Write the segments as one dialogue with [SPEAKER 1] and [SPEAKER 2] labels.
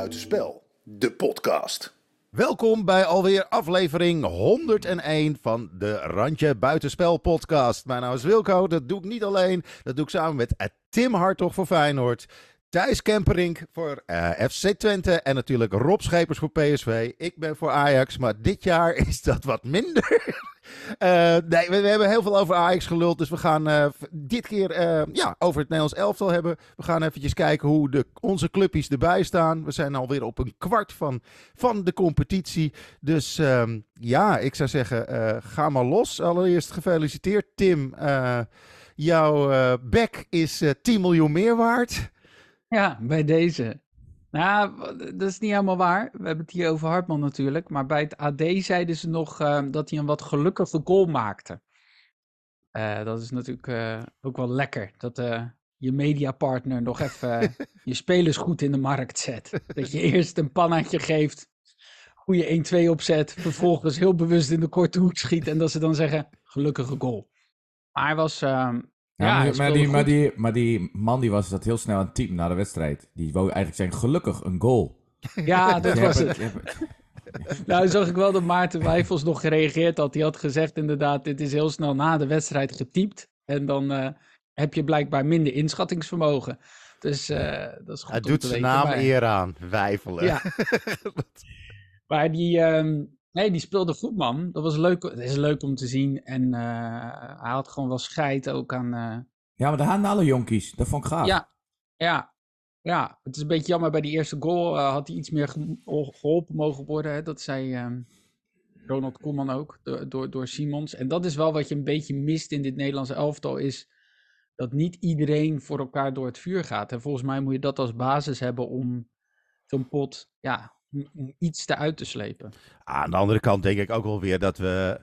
[SPEAKER 1] Buitenspel, de podcast.
[SPEAKER 2] Welkom bij alweer aflevering 101 van de Randje Buitenspel podcast. Mijn naam is Wilco, dat doe ik niet alleen, dat doe ik samen met eh, Tim Hartog voor Feyenoord. Thijs Kemperink voor uh, FC Twente en natuurlijk Rob Schepers voor PSV. Ik ben voor Ajax, maar dit jaar is dat wat minder. Uh, nee, we, hebben heel veel over Ajax geluld, dus we gaan uh, dit keer ja, over het Nederlands elftal hebben. We gaan eventjes kijken hoe de, onze clubjes erbij staan. We zijn alweer op een kwart van, van de competitie. Dus ehm, ja, ik zou zeggen, ga maar los. Allereerst gefeliciteerd Tim. jouw back is 10 miljoen meer waard.
[SPEAKER 3] Ja, bij deze. Nou, dat is niet helemaal waar. We hebben het hier over Hartman natuurlijk. Maar bij het AD zeiden ze nog uh, dat hij een wat gelukkige goal maakte. Uh, dat is natuurlijk uh, ook wel lekker. Dat je mediapartner nog even je spelers goed in de markt zet. Dat je eerst een pannaatje geeft, goede 1-2 opzet. Vervolgens heel bewust in de korte hoek schiet. En dat ze dan zeggen, gelukkige goal. Maar hij was ehm,
[SPEAKER 4] ja, maar, maar, die, maar, die, maar die man die was dat heel snel aan het team na de wedstrijd. Die wou eigenlijk zeggen, gelukkig een goal.
[SPEAKER 3] Ja, dat was het. nou, zag ik wel dat Maarten Wijfels nog gereageerd had. Die had gezegd inderdaad, dit is heel snel na de wedstrijd getypt. En dan uh, heb je blijkbaar minder inschattingsvermogen. Dus uh, dat is goed
[SPEAKER 2] Hij doet zijn naam eer aan, Wijfelen. Ja.
[SPEAKER 3] maar die, um, Nee, die speelde goed, man. Dat was leuk. Het is leuk om te zien. En uh, hij had gewoon wel scheid ook aan. Uh...
[SPEAKER 4] Ja, maar daar hadden alle jonkies. Dat vond ik gaaf.
[SPEAKER 3] Ja, ja, ja. Het is een beetje jammer. Bij die eerste goal uh, had hij iets meer geholpen mogen worden. Hè? Dat zei um, Ronald Koeman ook. Door, door, door Simons. En dat is wel wat je een beetje mist in dit Nederlandse elftal. Is dat niet iedereen voor elkaar door het vuur gaat. En volgens mij moet je dat als basis hebben om zo'n pot. Ja, om iets te uit te slepen.
[SPEAKER 2] Aan de andere kant denk ik ook wel weer dat we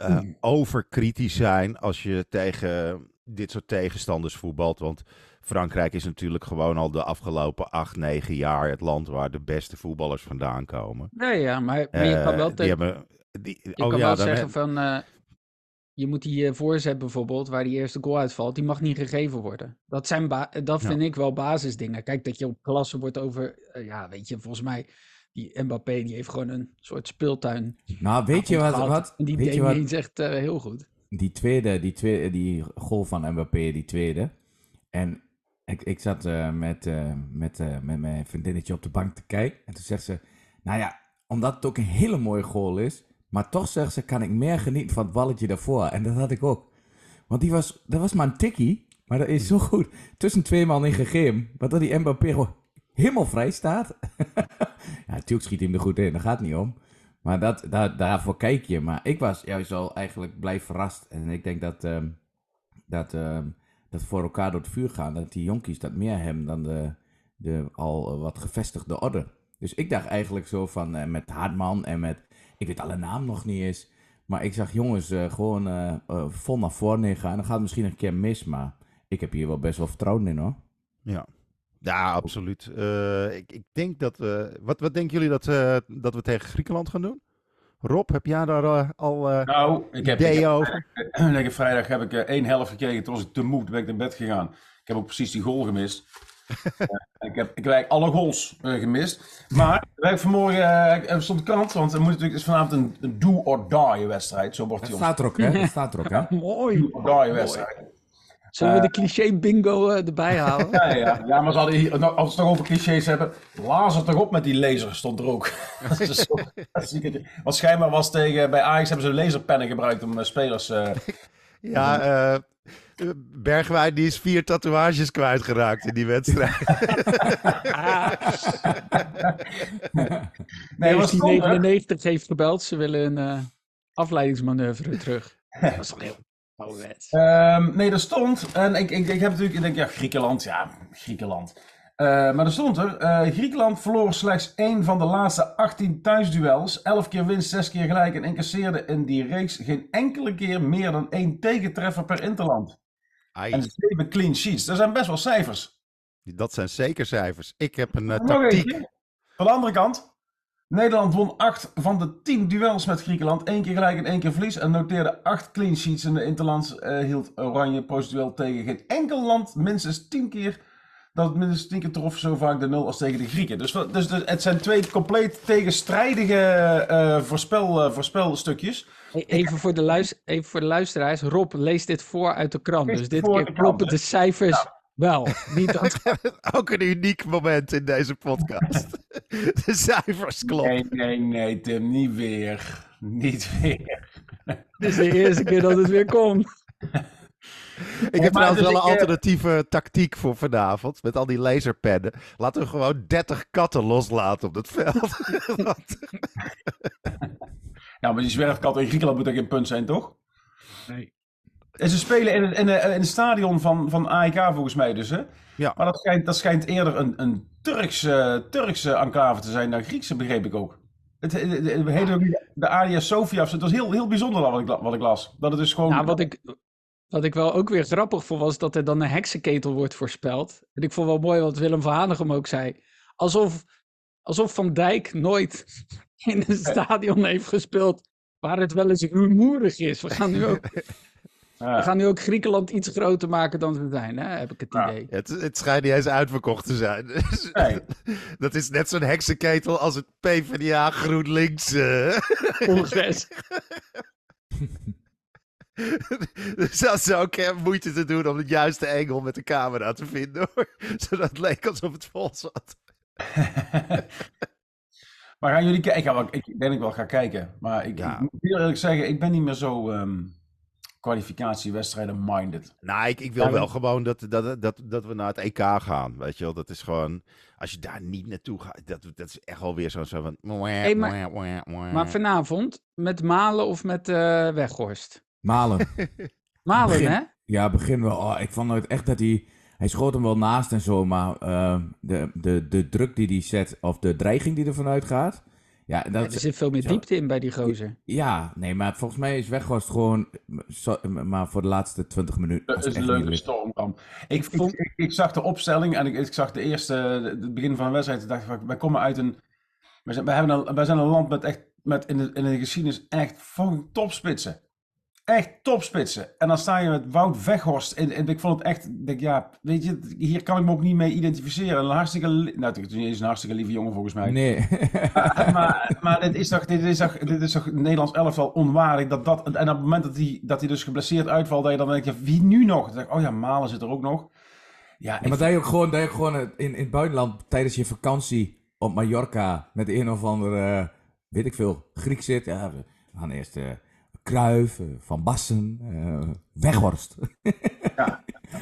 [SPEAKER 2] uh, overkritisch zijn als je tegen dit soort tegenstanders voetbalt. Want Frankrijk is natuurlijk gewoon al de afgelopen acht, negen jaar het land waar de beste voetballers vandaan komen.
[SPEAKER 3] Nee, ja, maar, maar je kan wel, uh, die hebben, die, je oh, kan ja, wel zeggen van... Uh, je moet die voorzet bijvoorbeeld, waar die eerste goal uitvalt, die mag niet gegeven worden. Dat, zijn dat vind ja. ik wel basisdingen. Kijk, dat je op klasse wordt over, uh, ja, weet je, volgens mij, die Mbappé, die heeft gewoon een soort speeltuin.
[SPEAKER 4] Nou, weet je wat? wat
[SPEAKER 3] en die
[SPEAKER 4] weet
[SPEAKER 3] niet echt uh, heel goed.
[SPEAKER 4] Die tweede, die tweede, die goal van Mbappé, die tweede. En ik, ik zat uh, met, uh, met, met mijn vriendinnetje op de bank te kijken. En toen zegt ze, nou ja, omdat het ook een hele mooie goal is, maar toch, zegt ze, kan ik meer genieten van het balletje daarvoor. En dat had ik ook. Want die was, dat was maar een tikkie. Maar dat is zo goed. Tussen twee man ingegeven. Maar dat die Mbappé gewoon helemaal vrij staat. ja, natuurlijk schiet hij hem er goed in. Daar gaat niet om. Maar dat, daar, daarvoor kijk je. Maar ik was juist al eigenlijk blij verrast. En ik denk dat, um, dat, um, dat voor elkaar door het vuur gaan. Dat die jonkies dat meer hebben dan de, de al wat gevestigde orde. Dus ik dacht eigenlijk zo van uh, met Hartman en met ik weet alle naam nog niet eens. Maar ik zag jongens uh, gewoon uh, uh, vol naar voren gaan. En dan gaat het misschien een keer mis, maar ik heb hier wel best wel vertrouwen in hoor.
[SPEAKER 2] Ja, ja absoluut. ik, ik denk dat we. Wat, wat denken jullie dat, dat we tegen Griekenland gaan doen? Rob, heb jij daar al nou, ik heb, ideeën over?
[SPEAKER 5] Ik, vrijdag heb ik één helft gekeken. Toen was ik te moe, toen ben ik naar bed gegaan. Ik heb ook precies die goal gemist. Ik heb ik heb alle goals uh, gemist. Maar wij vanmorgen uh, stond de kant, want er moet natuurlijk is vanavond een, een do or die wedstrijd. Zo wordt
[SPEAKER 4] die staat er ook, hè? Dat staat er ook, hè?
[SPEAKER 3] Mooi.
[SPEAKER 5] Do or die wedstrijd.
[SPEAKER 3] Zullen we de cliché bingo erbij halen?
[SPEAKER 5] ja, ja, ja, maar ze hadden hier, nou, als we het toch over clichés hebben, lazer toch op met die laser, stond er ook. dat is zo, Want schijnbaar was tegen, bij Ajax hebben ze laserpennen gebruikt om spelers...
[SPEAKER 2] ja, eh Bergwijn die is vier tatoeages kwijtgeraakt in die wedstrijd.
[SPEAKER 3] nee, 1999 heeft gebeld. Ze willen een uh, afleidingsmanoeuvre terug. Dat is toch heel ouderwets.
[SPEAKER 5] Um, nee, dat stond. En ik, ik, ik heb natuurlijk, ik denk, ja, Griekenland, ja, Griekenland. Uh, maar er stond er, uh, Griekenland verloor slechts één van de laatste 18 thuisduels. 11 keer winst, 6 keer gelijk en incasseerde in die reeks geen enkele keer meer dan één tegentreffer per interland. Ai. En zeven clean sheets. Dat zijn best wel cijfers.
[SPEAKER 2] Dat zijn zeker cijfers. Ik heb een uh, tactiek.
[SPEAKER 5] Van de andere kant. Nederland won 8 van de 10 duels met Griekenland. Eén keer gelijk en één keer verlies. En noteerde 8 clean sheets. In de Interlands uh, hield Oranje procedueel tegen geen enkel land minstens 10 keer dat het minstens tien keer trof zo vaak de nul als tegen de Grieken. Dus, dus, dus het zijn twee compleet tegenstrijdige eh, voorspel, eh, voorspelstukjes.
[SPEAKER 3] Hey, Even voor, de luis- even voor de luisteraars. Rob leest dit voor uit de krant. Dus dit keer kloppen de cijfers wel. Niet dat...
[SPEAKER 2] Ook een uniek moment in deze podcast. De cijfers kloppen.
[SPEAKER 5] Nee, nee, nee, Tim, niet weer. Niet weer.
[SPEAKER 3] Dit is de eerste keer dat het weer komt.
[SPEAKER 2] Ik heb trouwens
[SPEAKER 5] dus
[SPEAKER 2] wel een
[SPEAKER 5] eh,
[SPEAKER 2] alternatieve tactiek voor vanavond. Met al die laserpennen. Laten we gewoon 30 katten loslaten op het veld.
[SPEAKER 5] Ja, maar die zwerfkat in Griekenland moet ook geen punt zijn, toch?
[SPEAKER 3] Nee.
[SPEAKER 5] En ze spelen in het, in, het- in het stadion van, van AEK volgens mij dus, hè?
[SPEAKER 2] Ja.
[SPEAKER 5] Maar dat schijnt, dat schijnt eerder een, een Turkse, Turkse enclave te zijn dan Griekse, begreep ik ook. Het, het, het- het heette ook de Adia Sofia. Het was heel, heel bijzonder wat ik, wat ik las. Dat het dus gewoon...
[SPEAKER 3] Nou, wat ik, wat ik wel ook weer grappig vond, was dat er dan een heksenketel wordt voorspeld. En ik vond wel mooi wat Willem van Hanegem ook zei. Alsof, alsof Van Dijk nooit in een stadion heeft gespeeld waar het wel eens rumoerig is. We gaan nu ook,
[SPEAKER 5] Ja.
[SPEAKER 3] we gaan nu ook Griekenland iets groter maken dan ze zijn, hè? heb ik het
[SPEAKER 5] Ja.
[SPEAKER 3] idee.
[SPEAKER 2] Het, het schijnt niet eens uitverkocht te zijn.
[SPEAKER 5] Nee.
[SPEAKER 2] Dat is net zo'n heksenketel als het PvdA GroenLinks. eh.
[SPEAKER 3] Congres.
[SPEAKER 2] Dus dat is ook eh, moeite te doen om het juiste engel met de camera te vinden hoor. Zodat het leek alsof het vol zat.
[SPEAKER 5] Maar gaan jullie kijken? Ik, ga wel- ik denk dat ik wel ga kijken. Maar ik,
[SPEAKER 2] Ja.
[SPEAKER 5] ik moet heel eerlijk zeggen, ik ben niet meer zo ehm kwalificatiewedstrijden minded.
[SPEAKER 2] Nou, ik, ik wil wel gewoon dat, dat, dat, dat we naar het EK gaan. Weet je wel, dat is gewoon. Als je daar niet naartoe gaat, dat, dat is echt alweer zo, zo van.
[SPEAKER 3] Hey, maar- Maar vanavond met Malen of met eh, Weghorst?
[SPEAKER 4] Malen.
[SPEAKER 3] Malen,
[SPEAKER 4] Begin.
[SPEAKER 3] hè?
[SPEAKER 4] Ja, begin wel. Oh, ik vond het echt dat hij... Hij schoot hem wel naast en zo, maar eh, de, de, de druk die hij zet, of de dreiging die er vanuit gaat... Ja, dat
[SPEAKER 3] Ja, er zit veel meer
[SPEAKER 4] zo-
[SPEAKER 3] diepte in bij die gozer.
[SPEAKER 4] Ja, nee, maar volgens mij is Weghorst gewoon... zo- maar voor de laatste 20 minuten...
[SPEAKER 5] Dat is een leuke
[SPEAKER 4] leuk.
[SPEAKER 5] stormram. Ik, ik,
[SPEAKER 3] vond-
[SPEAKER 5] ik, ik zag de opstelling en ik, ik zag de eerste, het begin van de wedstrijd. Toen dacht ik, van, wij komen uit een. Wij zijn, wij hebben een, wij zijn een land met echt, met in de, in de geschiedenis echt fucking topspitsen. Echt topspitsen. En dan sta je met Wout Weghorst. En, en ik vond het echt, denk, ja, weet je, hier kan ik me ook niet mee identificeren. Een hartstikke, nou, het is niet eens een hartstikke lieve jongen volgens mij.
[SPEAKER 4] Nee.
[SPEAKER 5] maar, maar dit is toch, dit is toch, dit is toch het Nederlands elftal onwaardig. Dat dat, en op het moment dat hij, dat hij dus geblesseerd uitvalt, dat je dan denkt, ja, wie nu nog? Dan denk ik, oh ja, Malen zit er ook nog. Ja,
[SPEAKER 4] Ja, maar dat je ook gewoon, dat je gewoon in, in het buitenland tijdens je vakantie op Mallorca met een of andere, eh, weet ik veel, Griek zit. Ja, we we gaan eerst eh Kruif, Van Bassen, eh, Weghorst.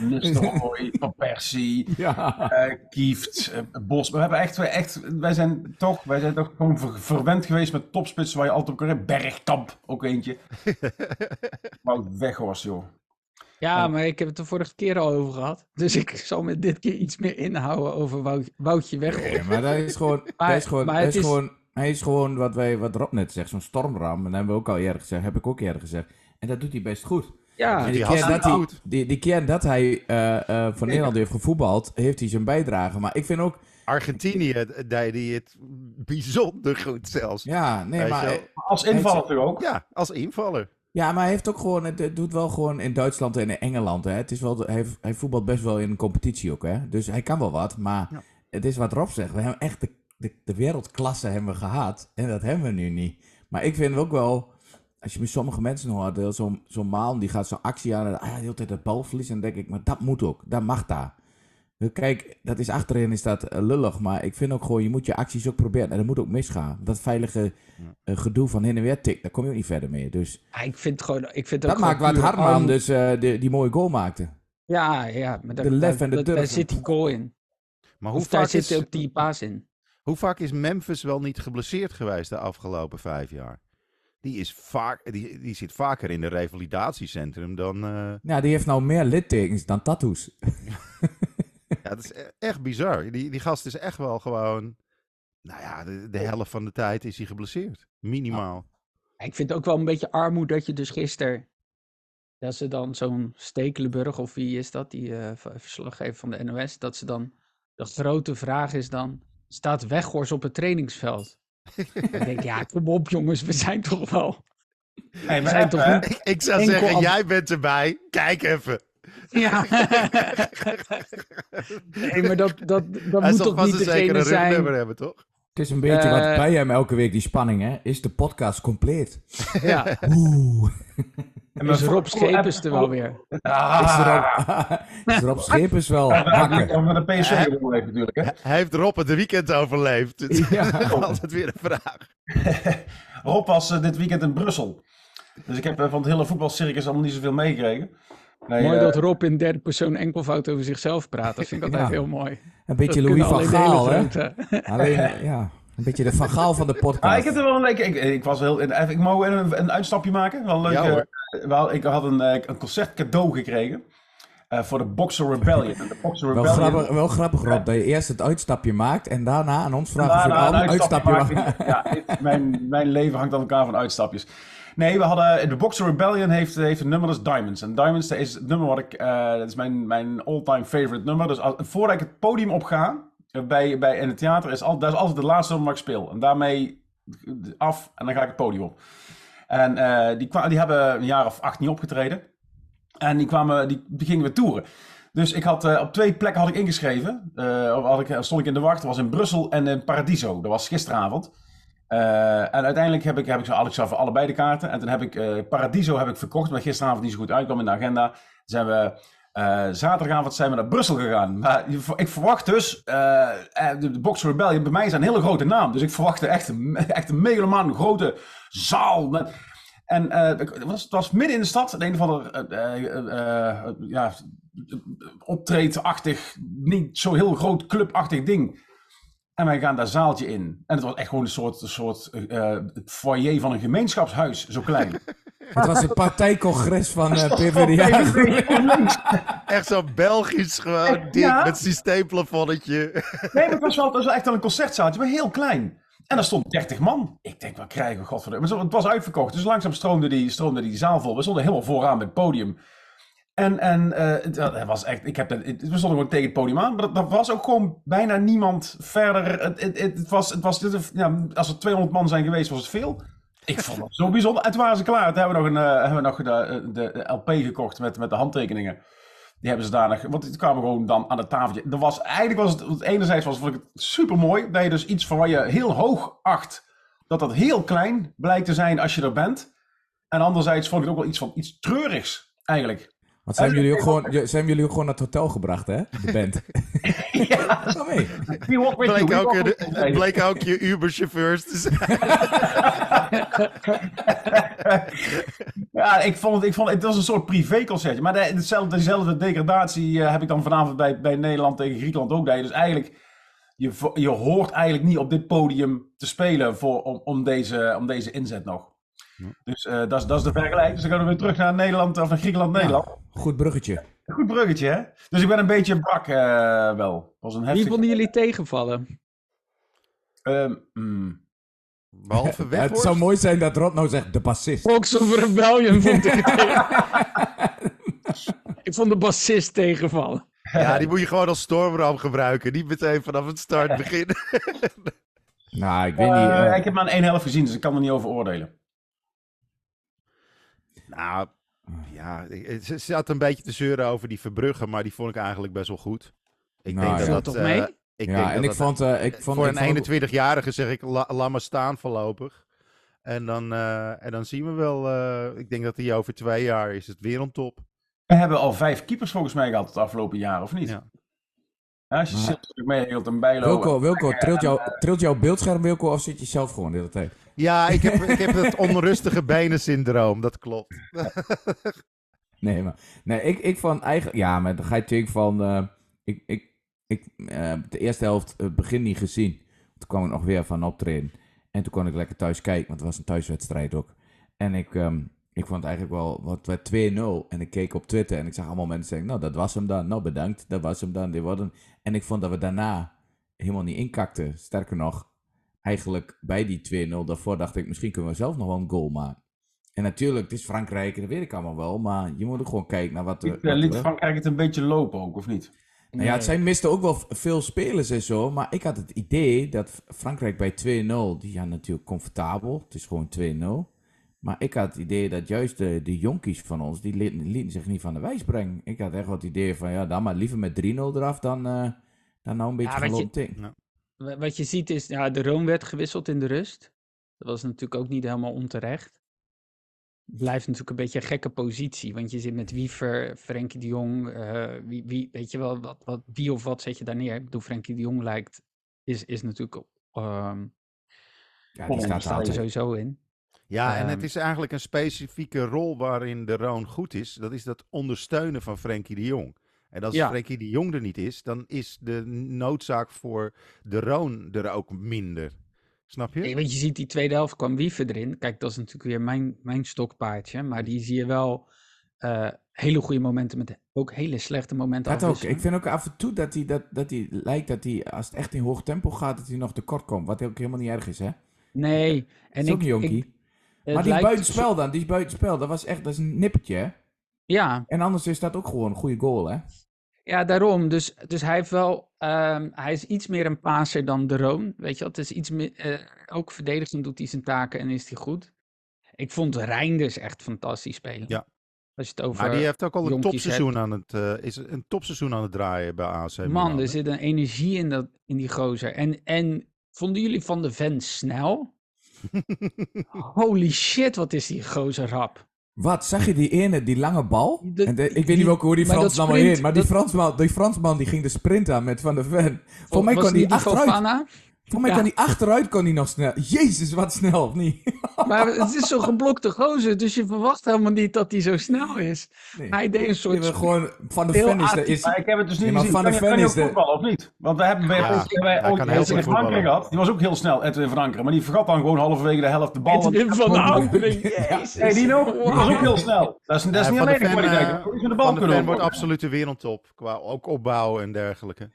[SPEAKER 5] Nistelrooy, Van Persie,
[SPEAKER 4] ja.
[SPEAKER 5] eh, Kieft, eh, Bos. We hebben echt, echt, wij zijn toch, wij zijn toch gewoon ver- verwend geweest met topspitsen waar je altijd op kan rijden. Bergkamp, ook eentje. Wout Weghorst, joh.
[SPEAKER 3] Ja, maar ik heb het de vorige keer al over gehad. Dus ik zal me dit keer iets meer inhouden over Wout, Woutje Weghorst.
[SPEAKER 4] Nee, maar dat is gewoon,
[SPEAKER 3] Maar-
[SPEAKER 4] dat is gewoon,
[SPEAKER 3] maar
[SPEAKER 4] dat
[SPEAKER 3] het
[SPEAKER 4] is
[SPEAKER 3] is-
[SPEAKER 4] gewoon, hij is gewoon wat, wij, wat Rob net zegt, zo'n stormram. En dat hebben we ook al eerder gezegd, heb ik ook eerder gezegd. En dat doet hij best goed.
[SPEAKER 3] Ja,
[SPEAKER 4] En
[SPEAKER 2] die
[SPEAKER 4] die, keer dat hij,
[SPEAKER 2] goed.
[SPEAKER 4] die, die keer dat hij eh, eh, voor Nederland heeft gevoetbald, heeft hij zijn bijdrage. Maar ik vind ook,
[SPEAKER 2] Argentinië eh, deed hij het bijzonder goed zelfs.
[SPEAKER 4] ja, nee, maar... eh,
[SPEAKER 5] Als invaller ook?
[SPEAKER 2] Ja, als invaller.
[SPEAKER 4] Ja, maar hij heeft ook gewoon, het, het doet wel gewoon in Duitsland en in Engeland. Hè. Het is wel, hij, hij voetbalt best wel in een competitie ook. Hè. Dus hij kan wel wat. Maar
[SPEAKER 2] Ja.
[SPEAKER 4] het is wat Rob zegt. We hebben echt de, de, de wereldklasse hebben we gehad. En dat hebben we nu niet. Maar ik vind ook wel, als je met sommige mensen hoort, eh, zo'n zo'n maan die gaat zo'n actie aan. En ah, ja, de hele tijd het balverlies. En dan denk ik, maar dat moet ook. Dat mag daar. Kijk, dat is achterin is dat eh, lullig. Maar ik vind ook gewoon, je moet je acties ook proberen. En dat moet ook misgaan. Dat veilige eh, gedoe van heen en weer tik, daar kom je ook niet verder mee. Dus
[SPEAKER 3] Ja, ik vind het gewoon. Ik vind
[SPEAKER 4] dat
[SPEAKER 3] ook
[SPEAKER 4] maakt wat Hartman
[SPEAKER 3] arm-
[SPEAKER 4] dus eh, die, die mooie goal maakte.
[SPEAKER 3] Ja, ja, maar daar,
[SPEAKER 4] De lef
[SPEAKER 3] daar-
[SPEAKER 4] en de
[SPEAKER 3] daar-
[SPEAKER 4] durf.
[SPEAKER 3] daar zit die goal in.
[SPEAKER 2] Maar hoe
[SPEAKER 3] Of daar
[SPEAKER 2] vaak,
[SPEAKER 3] zit
[SPEAKER 2] is,
[SPEAKER 3] ook die paas in.
[SPEAKER 2] Hoe vaak is Memphis wel niet geblesseerd geweest de afgelopen vijf jaar? Die, is vaak, die, die zit vaker in een revalidatiecentrum dan... eh,
[SPEAKER 4] Ja, die heeft nou meer littekens dan tattoos.
[SPEAKER 2] Ja, dat is e- echt bizar. Die, die gast is echt wel gewoon... Nou ja, de, de helft van de tijd is hij geblesseerd. Minimaal.
[SPEAKER 3] Ja, Ik vind het ook wel een beetje armoede dat je dus gisteren. Dat ze dan zo'n Stekelenburg, of wie is dat, die eh, v- verslaggever van de NOS, dat ze dan. De grote vraag is dan: staat Weghorst op het trainingsveld? ik denk, ja, kom op jongens, we zijn toch wel.
[SPEAKER 5] Hey,
[SPEAKER 3] We
[SPEAKER 5] maar
[SPEAKER 3] zijn
[SPEAKER 5] even,
[SPEAKER 3] toch niet.
[SPEAKER 2] Ik, ik zou zeggen, jij bent erbij. Kijk even.
[SPEAKER 3] Ja. nee, maar dat, dat, dat
[SPEAKER 2] Hij
[SPEAKER 3] moet toch niet
[SPEAKER 2] een zekere
[SPEAKER 3] degene zijn...
[SPEAKER 2] rugnummer hebben, toch?
[SPEAKER 4] Het is een beetje wat
[SPEAKER 3] Eh.
[SPEAKER 4] bij hem elke week, die spanning, hè? Is de podcast compleet?
[SPEAKER 3] Ja,
[SPEAKER 4] Oeh.
[SPEAKER 5] En
[SPEAKER 3] Rob
[SPEAKER 5] vrouw-
[SPEAKER 3] Schepers er wel weer.
[SPEAKER 5] Ah,
[SPEAKER 4] Is erop, is erop Schepers wel hakken?
[SPEAKER 5] Omdat de PSV heeft natuurlijk. Hè?
[SPEAKER 2] Hij heeft Rob het weekend overleefd. Het is altijd weer een vraag.
[SPEAKER 5] Rob was eh, dit weekend in Brussel. Dus ik heb eh, van het hele voetbalcircus allemaal niet zoveel meegekregen. Nee,
[SPEAKER 3] Mooi
[SPEAKER 5] eh,
[SPEAKER 3] dat Rob in derde persoon enkelvoud over zichzelf praat. Dat vind ik altijd
[SPEAKER 4] Ja.
[SPEAKER 3] heel mooi.
[SPEAKER 4] Een beetje
[SPEAKER 3] Dat
[SPEAKER 4] Louis van Gaal, hè? Alleen, ja, een beetje de van Gaal van de
[SPEAKER 5] Ah,
[SPEAKER 4] podcast.
[SPEAKER 5] ik, heb er wel een, ik, ik, ik was heel, ik mag een, een uitstapje maken. Wel leuk.
[SPEAKER 2] Ja, hoor.
[SPEAKER 5] wel, ik had een, eh, een concert cadeau gekregen. eh, voor de Boxer Rebellion. De Boxer
[SPEAKER 4] Wel grappig, wel grappig, Rob, dat je eerst het uitstapje maakt en daarna aan ons vraagt of je
[SPEAKER 5] een
[SPEAKER 4] uitstapje maakt.
[SPEAKER 5] Ja, mijn, mijn leven hangt aan elkaar van uitstapjes. Nee, we hadden, de Boxer Rebellion heeft, heeft een nummer, dat is Diamonds. En Diamonds dat is het nummer wat ik, eh, dat is mijn, mijn all-time favorite nummer. Dus als, voordat ik het podium opga, eh, bij, bij, in het theater, is al, dat is altijd de laatste nummer ik speel. En daarmee af en dan ga ik het podium op. En eh, die, die hebben een jaar of acht niet opgetreden. En die, kwamen, die, gingen we toeren. Dus ik had, eh, op twee plekken had ik ingeschreven. Of had ik, stond ik in de wacht. Dat was in Brussel en in Paradiso. Dat was gisteravond. En uiteindelijk heb ik, heb ik zo, zo voor allebei de kaarten. En toen heb ik Paradiso heb ik verkocht, omdat gisteravond niet zo goed uitkwam in de agenda. Zijn we eh, zaterdagavond zijn we naar Brussel gegaan. Maar ik verwacht dus, eh, eh, de, de Boxer Rebellion, bij mij is een hele grote naam. Dus ik verwachtte echt een, echt een grote zaal. En eh, het, was, het was midden in de stad, een of ander eh, ja, optreedachtig, niet zo heel groot clubachtig ding. En wij gaan daar zaaltje in. En het was echt gewoon een soort, een soort eh, foyer van een gemeenschapshuis, zo klein.
[SPEAKER 4] Het was een partijcongres van eh PvdA.
[SPEAKER 2] Echt zo Belgisch gewoon, dik,
[SPEAKER 5] Ja.
[SPEAKER 2] met systeemplafonnetje.
[SPEAKER 5] Nee, maar het was wel, het was wel echt wel een concertzaaltje, maar heel klein. En daar stond 30 man. Ik denk, wat krijgen we, godverdomme. Maar zo- het was uitverkocht, dus langzaam stroomde die, stroomde die zaal vol. We stonden helemaal vooraan bij het podium. En, en eh, het, het was echt, ik heb dat, het, we stonden gewoon tegen het podium aan, maar dat, dat was ook gewoon bijna niemand verder. Het, het, het, was, het was ja, als er 200 man zijn geweest, was het veel. Ik vond het zo bijzonder. En toen waren ze klaar. Toen hebben we nog, een, eh, hebben we nog de, de, de LP gekocht met, met de handtekeningen. Die hebben ze daar nog, want die kwamen gewoon dan aan het tafeltje. Er was, eigenlijk was het, het enerzijds was, vond ik het super mooi, dat je dus iets van wat je heel hoog acht, dat dat heel klein blijkt te zijn als je er bent. En anderzijds vond ik het ook wel iets van iets treurigs, eigenlijk.
[SPEAKER 4] Want zijn jullie ook gewoon, zijn jullie ook gewoon naar het hotel gebracht, hè? De band.
[SPEAKER 5] Ja,
[SPEAKER 4] Kom mee.
[SPEAKER 5] we walk with you,
[SPEAKER 2] Bleek ook, je,
[SPEAKER 5] with you.
[SPEAKER 2] het bleek ook je Uber-chauffeurs te zijn.
[SPEAKER 5] Ja, ik vond het, ik vond het, was een soort privéconcertje. Maar de, hetzelfde, dezelfde degradatie eh, heb ik dan vanavond bij, bij Nederland tegen Griekenland ook. Dat je dus eigenlijk, je, je hoort eigenlijk niet op dit podium te spelen voor, om, om, deze, om deze inzet nog. Dus eh, dat, is, dat is de vergelijking. Dus dan gaan we weer terug naar Nederland, of naar Griekenland, Nederland.
[SPEAKER 4] Goed bruggetje.
[SPEAKER 5] Goed bruggetje, hè? Dus ik ben een beetje brak eh, wel. was een
[SPEAKER 3] Wie
[SPEAKER 5] heftig...
[SPEAKER 3] vonden jullie tegenvallen?
[SPEAKER 5] Ehm, mm.
[SPEAKER 2] Behalve
[SPEAKER 4] het zou mooi zijn dat Rod nou zegt, de bassist.
[SPEAKER 3] Fox of Rebellion vond ik Ik vond de bassist tegenvallen.
[SPEAKER 2] Ja, die moet je gewoon als stormram gebruiken. Niet meteen vanaf het start beginnen.
[SPEAKER 4] Nou, ik weet niet.
[SPEAKER 5] Eh, ik heb maar één helft gezien, dus ik kan er niet over oordelen.
[SPEAKER 2] Nou, ja, ik- ze zat een beetje te zeuren over die Verbrugge, maar die vond ik eigenlijk best wel goed. Ik
[SPEAKER 4] Nou,
[SPEAKER 2] denk
[SPEAKER 4] ja.
[SPEAKER 2] dat dat...
[SPEAKER 3] toch
[SPEAKER 2] eh,
[SPEAKER 3] mee?
[SPEAKER 2] ik
[SPEAKER 4] ja,
[SPEAKER 2] denk
[SPEAKER 4] en
[SPEAKER 2] dat
[SPEAKER 4] ik
[SPEAKER 2] dat-
[SPEAKER 4] vond, eh, ik vond...
[SPEAKER 2] voor
[SPEAKER 4] ik
[SPEAKER 2] een
[SPEAKER 4] vond-
[SPEAKER 2] 21-jarige zeg ik, la, laat maar staan voorlopig. En dan, eh, en dan zien we wel, eh, ik denk dat hij over twee jaar is het wereldtop.
[SPEAKER 5] We hebben al vijf keepers volgens mij gehad het afgelopen jaar, of niet?
[SPEAKER 2] Ja.
[SPEAKER 5] Ja, als je zit natuurlijk meehield en Bijlo.
[SPEAKER 4] Wilco, Wilco trilt, jou, trilt jouw beeldscherm, Wilco, of zit je zelf gewoon de hele tijd?
[SPEAKER 2] Ja, ik heb, ik heb het onrustige benen-syndroom, dat klopt.
[SPEAKER 4] Nee, maar... Nee, ik, ik vond eigenlijk... Ja, maar dan ga je natuurlijk van... eh, ik, ik, ik eh, de eerste helft, het begin niet gezien. Toen kwam ik nog weer van optreden. En toen kon ik lekker thuis kijken, want het was een thuiswedstrijd ook. En ik, ehm, ik vond eigenlijk wel... Wat werd 2-0. En ik keek op Twitter en ik zag allemaal mensen zeggen... Nou, dat was hem dan. Nou, bedankt. Dat was hem dan. Dit wordt hem. En ik vond dat we daarna helemaal niet inkakten. Sterker nog, eigenlijk bij die 2-0 daarvoor dacht ik... Misschien kunnen we zelf nog wel een goal maken. En natuurlijk, het is Frankrijk, en dat weet ik allemaal wel. Maar je moet ook gewoon kijken naar wat er...
[SPEAKER 5] Liet, eh, liet Frankrijk het een beetje lopen ook, of niet?
[SPEAKER 4] nou ja, het zijn misten ook wel veel spelers en zo. Maar ik had het idee dat Frankrijk bij 2-0, die ja natuurlijk comfortabel. Het is gewoon 2-0. Maar ik had het idee dat juist de, de jonkies van ons, die lieten, lieten zich niet van de wijs brengen. Ik had echt wat het idee van, ja, dan maar liever met 3-0 eraf dan, eh, dan nou een beetje
[SPEAKER 3] Ja,
[SPEAKER 4] gaan
[SPEAKER 3] weet je-
[SPEAKER 4] lopen ting.
[SPEAKER 3] Wa- Wat je ziet is, ja, de Roon werd gewisseld in de rust. Dat was natuurlijk ook niet helemaal onterecht. Blijft natuurlijk een beetje een gekke positie, want je zit met Wiever, Frenkie de Jong, eh, wie, wie, weet je wel, wat, wat, wie of wat zet je daar neer? Ik bedoel, Frenkie de Jong lijkt, is, is natuurlijk, ehm
[SPEAKER 4] Ja,
[SPEAKER 5] die
[SPEAKER 4] die staat
[SPEAKER 3] staat er
[SPEAKER 4] altijd.
[SPEAKER 3] sowieso in.
[SPEAKER 2] Ja, en het
[SPEAKER 3] Ehm.
[SPEAKER 2] is eigenlijk een specifieke rol waarin de Roon goed is. Dat is dat ondersteunen van Frenkie de Jong. En als
[SPEAKER 3] Ja.
[SPEAKER 2] Frenkie de Jong er niet is, dan is de noodzaak voor de Roon er ook minder. Snap je?
[SPEAKER 3] Nee, want je ziet die tweede helft kwam Wiever erin. Kijk, dat is natuurlijk weer mijn, mijn stokpaardje, maar die zie je wel eh, hele goede momenten met ook hele slechte momenten
[SPEAKER 4] Dat ook. Ik vind ook af en toe dat hij, dat, dat hij lijkt dat hij, als het echt in hoog tempo gaat, dat hij nog tekort komt. Wat ook helemaal niet erg is, hè?
[SPEAKER 3] Nee, en
[SPEAKER 4] is
[SPEAKER 3] ik,
[SPEAKER 4] ook een jonkie.
[SPEAKER 3] ik,
[SPEAKER 4] maar die is buitenspel dan, die is buitenspel. Dat was echt, dat is een nippertje, hè?
[SPEAKER 3] Ja,
[SPEAKER 4] En anders is dat ook gewoon een goede goal, hè?
[SPEAKER 3] ja, daarom. Dus, dus hij heeft wel, ehm, hij is iets meer een paser dan de Roon. Weet je wel, het is iets meer, eh, ook verdedigend doet hij zijn taken en is hij goed. Ik vond Reinders echt fantastisch spelen.
[SPEAKER 2] Ja.
[SPEAKER 3] Als je het over,
[SPEAKER 2] maar die heeft ook al een topseizoen aan het, eh, is een topseizoen aan het draaien bij AC Milan.
[SPEAKER 3] man, er zit een energie in, dat, in die gozer. En, en vonden jullie van de vent snel? Holy shit, wat is die gozer rap.
[SPEAKER 4] Wat, zag je die ene, die lange bal?
[SPEAKER 3] De-
[SPEAKER 4] en de- ik weet
[SPEAKER 3] die-
[SPEAKER 4] niet welke, hoe die Fransman maar
[SPEAKER 3] sprint,
[SPEAKER 4] heen, maar die,
[SPEAKER 3] dat-
[SPEAKER 4] Fransman, die Fransman die ging de sprint aan met Van der Ven. Voor mij kon die achteruit.
[SPEAKER 3] Fofana?
[SPEAKER 4] Voor mij
[SPEAKER 3] Ja.
[SPEAKER 4] kan die achteruit kon die nog snel. Jezus, wat snel, of niet?
[SPEAKER 3] Maar het is zo'n geblokte gozer, dus je verwacht helemaal niet dat hij zo snel is.
[SPEAKER 4] Nee.
[SPEAKER 3] Hij deed een soort...
[SPEAKER 4] gewoon Van
[SPEAKER 3] heel
[SPEAKER 4] Ven is,
[SPEAKER 5] Maar ik heb het dus niet
[SPEAKER 4] Ja, maar
[SPEAKER 5] gezien.
[SPEAKER 4] Van
[SPEAKER 5] kan, kan
[SPEAKER 4] Ven
[SPEAKER 5] je
[SPEAKER 4] is de-
[SPEAKER 5] of niet? Want we hebben bij
[SPEAKER 2] Ja,
[SPEAKER 5] ons hebben wij
[SPEAKER 2] hij
[SPEAKER 5] ooit
[SPEAKER 2] kan heel
[SPEAKER 5] Edwin
[SPEAKER 2] goed
[SPEAKER 5] van Ankeren
[SPEAKER 2] voetballen.
[SPEAKER 5] gehad. Die was ook heel snel, Edwin van Ankeren. Maar die vergat dan gewoon halverwege de helft de bal.
[SPEAKER 3] Edwin van Ankeren, jezus.
[SPEAKER 5] Nee, die nog. Die was ook heel snel. Dat is, dat is
[SPEAKER 2] Ja,
[SPEAKER 5] niet alleen de
[SPEAKER 2] eh,
[SPEAKER 5] de
[SPEAKER 2] Van de
[SPEAKER 5] kunnen
[SPEAKER 2] Ven wordt
[SPEAKER 5] doen.
[SPEAKER 2] absoluut de wereldtop. Qua ook opbouwen en dergelijke.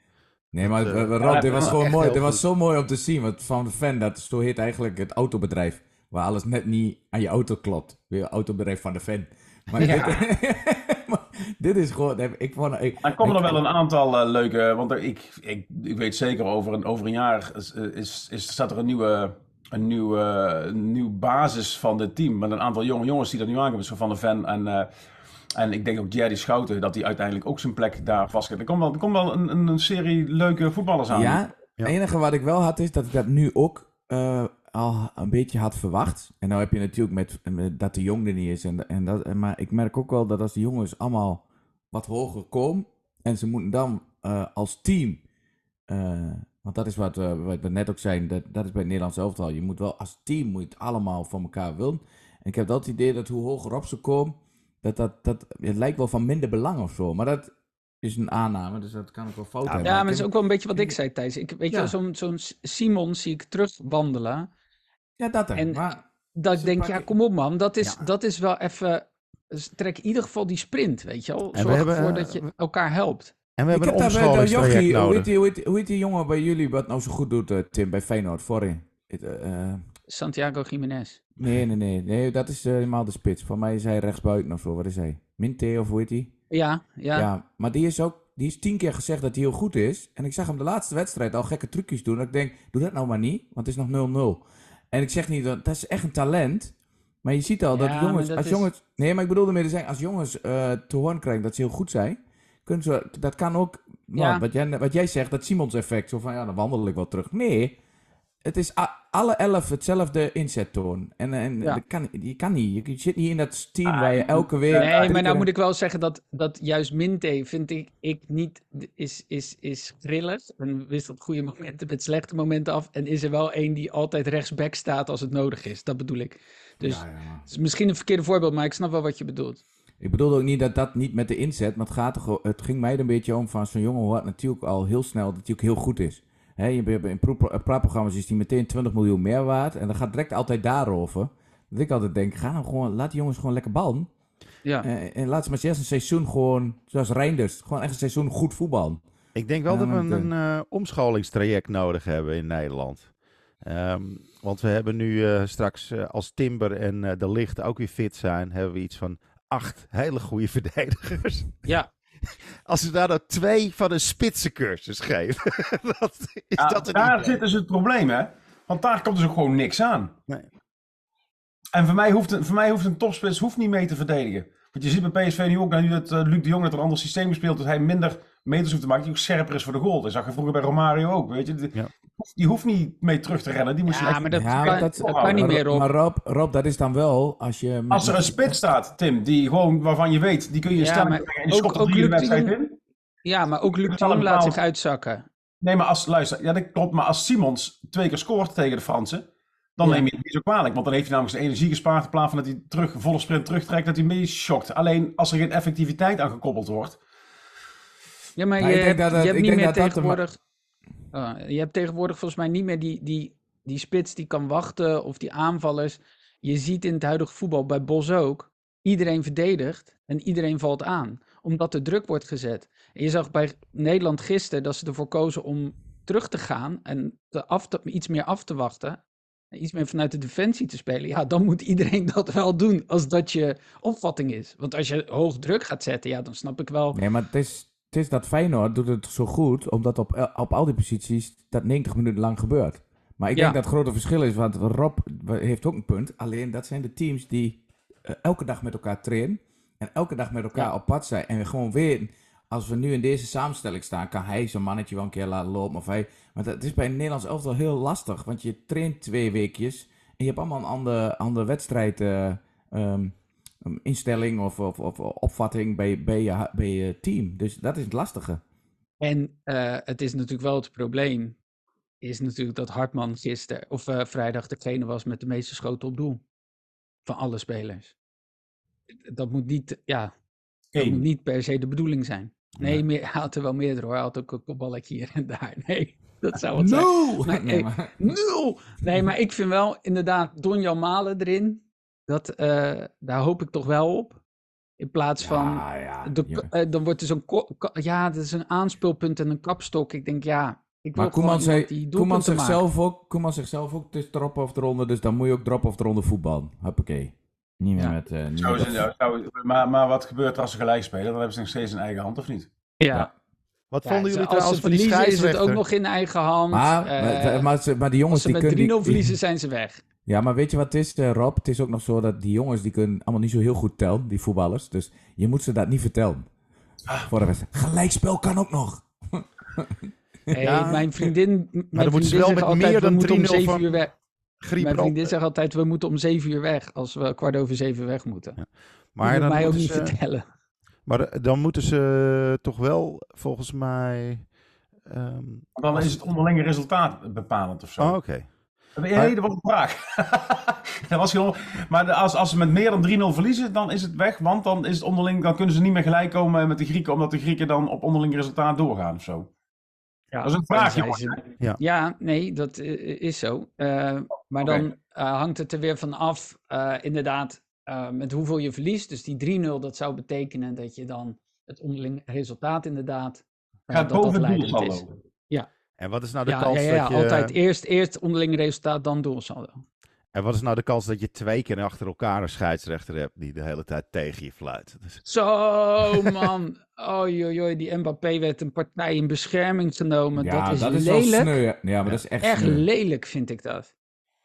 [SPEAKER 4] Nee, maar
[SPEAKER 2] Dat,
[SPEAKER 4] eh,
[SPEAKER 2] eh,
[SPEAKER 4] Rob,
[SPEAKER 5] ja,
[SPEAKER 4] dit was gewoon mooi. Dit was zo mooi om te zien. Want Van de Ven, dat zo heet eigenlijk het autobedrijf. Waar alles net niet aan je auto klopt. Weer autobedrijf van de Ven. Maar,
[SPEAKER 5] Ja.
[SPEAKER 4] dit, maar dit is gewoon... Ik vond, ik,
[SPEAKER 5] Er komen
[SPEAKER 4] ik-
[SPEAKER 5] er wel een aantal eh, leuke, want er, ik, ik, ik weet zeker over een, over een jaar is, is, is, staat er een nieuwe, een nieuwe, een nieuwe basis van het team. Met een aantal jonge jongens die er nu aankomen, zo van de Ven en, eh, en ik denk ook Jerry Schouten, dat hij uiteindelijk ook zijn plek daar vast Er komt wel, er komt wel een, een, een serie leuke voetballers aan.
[SPEAKER 4] Ja,
[SPEAKER 2] Ja.
[SPEAKER 4] het enige wat ik wel had is dat ik dat nu ook eh, al een beetje had verwacht. En nou heb je natuurlijk met, met dat de jong er niet is. En, en dat, en- maar ik merk ook wel dat als de jongens allemaal wat hoger komen. En ze moeten dan eh, als team. eh, want dat is wat, we- wat we net ook zeiden. Dat, dat is bij het Nederlands elftal. Je moet wel als team moet je het allemaal voor elkaar willen. En ik heb het idee dat hoe hoger op ze komen. Dat, dat, dat, het lijkt wel van minder belang of zo. Maar dat is een aanname. Dus dat kan ook wel fout hebben.
[SPEAKER 3] Ja, maar dat
[SPEAKER 4] ik
[SPEAKER 3] is ook wel een beetje wat ik zei, Thijs. Ik, weet je
[SPEAKER 4] Ja.
[SPEAKER 3] zo'n zo'n Simon zie ik terugwandelen.
[SPEAKER 4] Ja, dat er.
[SPEAKER 3] En-
[SPEAKER 4] maar
[SPEAKER 3] Dat ik denk, ja, kom op man. Dat is,
[SPEAKER 4] Ja.
[SPEAKER 3] dat is wel even... dus Trek in ieder geval die sprint, weet je wel.
[SPEAKER 2] we
[SPEAKER 3] Zorg
[SPEAKER 2] hebben,
[SPEAKER 3] ervoor
[SPEAKER 2] eh,
[SPEAKER 3] dat je elkaar helpt.
[SPEAKER 2] En we
[SPEAKER 4] Ik
[SPEAKER 2] hebben
[SPEAKER 4] heb
[SPEAKER 2] een
[SPEAKER 4] daar bij de
[SPEAKER 2] omscholingstraject
[SPEAKER 4] Jochie, hoe
[SPEAKER 2] nodig.
[SPEAKER 4] heet, die, hoe, heet, hoe heet die jongen bij jullie wat nou zo goed doet, eh, Tim, bij Feyenoord, voorin? Het,
[SPEAKER 3] Santiago Jiménez.
[SPEAKER 4] nee, nee, nee, nee, dat is eh, helemaal de spits. Voor mij is hij rechtsbuiten of zo, wat is hij? Minte of hoe heet hij?
[SPEAKER 3] Ja, ja.
[SPEAKER 4] Ja. maar die is ook, die is tien keer gezegd dat hij heel goed is. En ik zag hem de laatste wedstrijd al gekke trucjes doen. Dat ik denk, doe dat nou maar niet, want het is nog 0-0. En ik zeg niet, dat, dat is echt een talent. Maar je ziet al dat
[SPEAKER 3] Ja,
[SPEAKER 4] jongens,
[SPEAKER 3] dat
[SPEAKER 4] als
[SPEAKER 3] is-
[SPEAKER 4] jongens... Nee, maar ik bedoelde meer te zeggen, als jongens eh, te horen krijgen dat ze heel goed zijn... Kunnen ze, dat kan ook,
[SPEAKER 3] Ja.
[SPEAKER 4] wat, jij, wat jij zegt, dat Simons effect. Zo van, ja, dan wandel ik wel terug. Nee, het is alle elf hetzelfde inzettoon. En, en
[SPEAKER 3] Ja.
[SPEAKER 4] dat kan, je kan niet. Je zit niet in dat team
[SPEAKER 5] Ah,
[SPEAKER 4] waar je elke week...
[SPEAKER 3] Nee, maar nou moet ik wel zeggen dat, dat juist Minte vind ik, ik niet, is, is, is grillig. En wist op goede momenten met slechte momenten af. En is er wel één die altijd rechtsback staat als het nodig is. Dat bedoel ik. Dus
[SPEAKER 4] Ja, ja.
[SPEAKER 3] het is misschien een verkeerde voorbeeld, maar ik snap wel wat je bedoelt.
[SPEAKER 4] Ik bedoelde ook niet dat dat niet met de inzet, maar het, gaat het ging mij er een beetje om van zo'n jongen hoort natuurlijk al heel snel dat hij ook heel goed is. Hè, je bent in eh, praatprogramma's is die meteen 20 miljoen meer waard en dat gaat direct altijd daarover. Dat ik altijd denk, ga nou gewoon, laat die jongens gewoon lekker ballen.
[SPEAKER 3] Ja.
[SPEAKER 4] Eh, en laat ze maar eens een seizoen gewoon, zoals Reinders, gewoon echt een seizoen goed voetballen.
[SPEAKER 2] Ik denk wel
[SPEAKER 4] Ja,
[SPEAKER 2] dat we een, eh, omscholingstraject nodig hebben in Nederland. Ehm, want we hebben nu eh, straks, als Timber en eh, De Licht ook weer fit zijn, hebben we iets van acht hele goede verdedigers.
[SPEAKER 3] Ja,
[SPEAKER 2] Als we daar nou twee van een spitsencursus geven, dat is
[SPEAKER 5] Ja,
[SPEAKER 2] dat een
[SPEAKER 5] daar zit dus het probleem, hè? Want daar komt dus ook gewoon niks aan.
[SPEAKER 2] Nee.
[SPEAKER 5] En voor mij hoeft een, voor mij hoeft een topspits hoeft niet mee te verdedigen. Want je ziet bij PSV nu ook, nu dat eh, Luc de Jong het een ander systeem speelt, dat hij minder meters hoeft te maken, die ook scherper is voor de goal. Dat zag je vroeger bij Romario ook, weet je. Die,
[SPEAKER 2] Ja.
[SPEAKER 5] die hoeft niet mee terug te rennen. Die moet je
[SPEAKER 3] Ja,
[SPEAKER 5] echt-
[SPEAKER 3] maar dat
[SPEAKER 4] Ja,
[SPEAKER 3] kan,
[SPEAKER 4] dat-
[SPEAKER 3] dat kan niet meer op.
[SPEAKER 4] Maar Rob, Rob, dat is dan wel als je... met-
[SPEAKER 5] Als er een spits staat, Tim, die gewoon, waarvan je weet, die kun je
[SPEAKER 3] Ja,
[SPEAKER 5] brengen en
[SPEAKER 3] ook-
[SPEAKER 5] schopt er
[SPEAKER 3] ook
[SPEAKER 5] drie wedstrijd in.
[SPEAKER 3] Ja, maar ook Luc de Jong laat zich uitzakken.
[SPEAKER 5] Nee, maar als, luister, ja, dat klopt. Maar als Simons twee keer scoort tegen de Fransen, dan
[SPEAKER 3] Ja.
[SPEAKER 5] neem je het niet zo kwalijk. Want dan heeft hij namelijk zijn energie gespaard in plaats van dat hij terug, volle sprint terugtrekt, dat hij mee shockt. Alleen als er geen effectiviteit aan gekoppeld wordt.
[SPEAKER 3] Ja, maar
[SPEAKER 4] Nou,
[SPEAKER 3] je,
[SPEAKER 4] ik denk
[SPEAKER 3] hebt,
[SPEAKER 4] dat
[SPEAKER 3] je hebt niet
[SPEAKER 4] denk
[SPEAKER 3] meer
[SPEAKER 4] dat
[SPEAKER 3] tegenwoordig... Ah, je hebt tegenwoordig volgens mij niet meer die, die, die spits die kan wachten of die aanvallers. Je ziet in het huidige voetbal bij Bos ook. Iedereen verdedigt en iedereen valt aan. Omdat er druk wordt gezet. En je zag bij Nederland gisteren dat ze ervoor kozen om terug te gaan en te af te, iets meer af te wachten. Iets meer vanuit de defensie te spelen. Ja, dan moet iedereen dat wel doen als dat je opvatting is. Want als je hoog druk gaat zetten, ja, dan snap ik wel.
[SPEAKER 4] Nee, maar het is, het is dat Feyenoord doet het zo goed, omdat op, el- op al die posities dat 90 minuten lang gebeurt. Maar ik
[SPEAKER 3] Ja.
[SPEAKER 4] denk dat het grote verschil is, want Rob heeft ook een punt. Alleen dat zijn de teams die eh, elke dag met elkaar trainen en elke dag met elkaar
[SPEAKER 3] Ja.
[SPEAKER 4] op pad zijn. En gewoon weten, als we nu in deze samenstelling staan, kan hij zijn mannetje wel een keer laten lopen. Of hij, maar dat is bij een Nederlands elftal heel lastig, want je traint twee weekjes en je hebt allemaal een andere, andere wedstrijd. eh, ehm, instelling of, of, of opvatting bij, bij, je, bij je team. Dus dat is het lastige.
[SPEAKER 3] En eh, het is natuurlijk wel het probleem, is natuurlijk dat Hartman gisteren of eh, vrijdag degene was met de meeste schoten op doel. Van alle spelers. Dat moet niet, ja, dat moet niet per se de bedoeling zijn. Nee, meer, hij had er wel meerdere hoor. Hij had ook een kopballetje hier en daar. Nee, dat zou wat zijn. Maar,
[SPEAKER 4] Nee, maar-
[SPEAKER 3] Nul! Nee, maar ik vind wel inderdaad Donjan Malen erin. Dat, eh, daar hoop ik toch wel op. In plaats van,
[SPEAKER 4] Ja, ja,
[SPEAKER 3] de, eh, dan wordt er zo'n, ja, dat is een aanspeelpunt en een kapstok. Ik denk, ja, ik
[SPEAKER 4] Maar Koeman, zei, Koeman, zichzelf ook, Koeman zichzelf ook, het is drop of eronder, dus dan moet je ook drop of eronder voetballen. Hoppakee. Niet meer
[SPEAKER 3] Ja.
[SPEAKER 4] met... eh, niet
[SPEAKER 5] Zo
[SPEAKER 4] met
[SPEAKER 5] maar, maar wat gebeurt er als ze gelijk spelen? Dan hebben ze nog steeds een eigen hand, of niet?
[SPEAKER 3] Ja.
[SPEAKER 4] Ja.
[SPEAKER 2] Wat
[SPEAKER 3] Ja,
[SPEAKER 2] vonden
[SPEAKER 3] ze-
[SPEAKER 2] jullie
[SPEAKER 3] als
[SPEAKER 2] trouwens
[SPEAKER 3] ze
[SPEAKER 2] van die
[SPEAKER 3] verliezen is het
[SPEAKER 2] scheidsrechter?
[SPEAKER 3] ook nog in eigen hand.
[SPEAKER 4] Maar,
[SPEAKER 3] eh,
[SPEAKER 4] maar, maar, ze- maar die jongens
[SPEAKER 3] als ze
[SPEAKER 4] die
[SPEAKER 3] met 3-0
[SPEAKER 4] kunnen... die-
[SPEAKER 3] verliezen, zijn ze weg.
[SPEAKER 4] Ja, maar weet je wat het is, eh, Rob? Het is ook nog zo dat die jongens, die kunnen allemaal niet zo heel goed tellen, die voetballers. Dus je moet ze dat niet vertellen.
[SPEAKER 3] Ah.
[SPEAKER 4] Voor de wedstrijd. Gelijkspel kan ook nog.
[SPEAKER 3] Hey,
[SPEAKER 2] Ja.
[SPEAKER 3] Mijn vriendin, mijn
[SPEAKER 2] dan moeten ze
[SPEAKER 3] vriendin
[SPEAKER 2] wel
[SPEAKER 3] zegt
[SPEAKER 2] met
[SPEAKER 3] altijd,
[SPEAKER 2] meer dan
[SPEAKER 3] moeten om
[SPEAKER 2] 3-0
[SPEAKER 3] zeven
[SPEAKER 2] van-
[SPEAKER 3] uur weg.
[SPEAKER 2] Griep
[SPEAKER 3] Mijn vriendin zegt altijd, we moeten om zeven uur weg. Als we kwart over zeven weg moeten.
[SPEAKER 2] Maar
[SPEAKER 3] Maar
[SPEAKER 2] dan,
[SPEAKER 3] mij ook
[SPEAKER 2] moeten
[SPEAKER 3] niet
[SPEAKER 2] ze,
[SPEAKER 3] vertellen.
[SPEAKER 2] maar eh, dan moeten ze toch wel, volgens mij... ehm,
[SPEAKER 5] dan is het onderlinge resultaat bepalend of zo.
[SPEAKER 2] Oh, oké.
[SPEAKER 5] Nee, nee, dat was een vraag. dat was gewoon... Maar als, als ze met meer dan 3-0 verliezen, dan is het weg. Want dan, is het onderling, dan kunnen ze niet meer gelijk komen met de Grieken, omdat de Grieken dan op onderling resultaat doorgaan of zo.
[SPEAKER 3] Ja,
[SPEAKER 5] Dat is een vraag,
[SPEAKER 3] dan
[SPEAKER 5] jongens.
[SPEAKER 3] zijn ze-
[SPEAKER 2] Ja.
[SPEAKER 3] Ja, nee, dat eh, is zo. Eh, maar dan eh, hangt het er weer van af, eh, inderdaad, eh, met hoeveel je verliest. Dus die 3-0, dat zou betekenen dat je dan het onderling resultaat inderdaad,
[SPEAKER 5] Gaat
[SPEAKER 3] dat dat
[SPEAKER 5] boven
[SPEAKER 3] is.
[SPEAKER 5] doelsaldo.
[SPEAKER 2] En wat is nou de
[SPEAKER 3] Ja,
[SPEAKER 2] kans
[SPEAKER 3] ja, ja,
[SPEAKER 2] dat je...
[SPEAKER 3] altijd eerst, eerst onderling resultaat, dan doelsaldo.
[SPEAKER 2] En wat is nou de kans dat je twee keer achter elkaar een scheidsrechter hebt die de hele tijd tegen je fluit? Dus,
[SPEAKER 3] Zo, man. Oei, oei, oei, die Mbappé werd een partij in bescherming genomen.
[SPEAKER 4] ja,
[SPEAKER 3] dat is
[SPEAKER 4] wel
[SPEAKER 3] lelijk.
[SPEAKER 4] sneu. Ja, maar dat is echt,
[SPEAKER 3] Echt
[SPEAKER 4] sneu.
[SPEAKER 3] lelijk vind ik dat.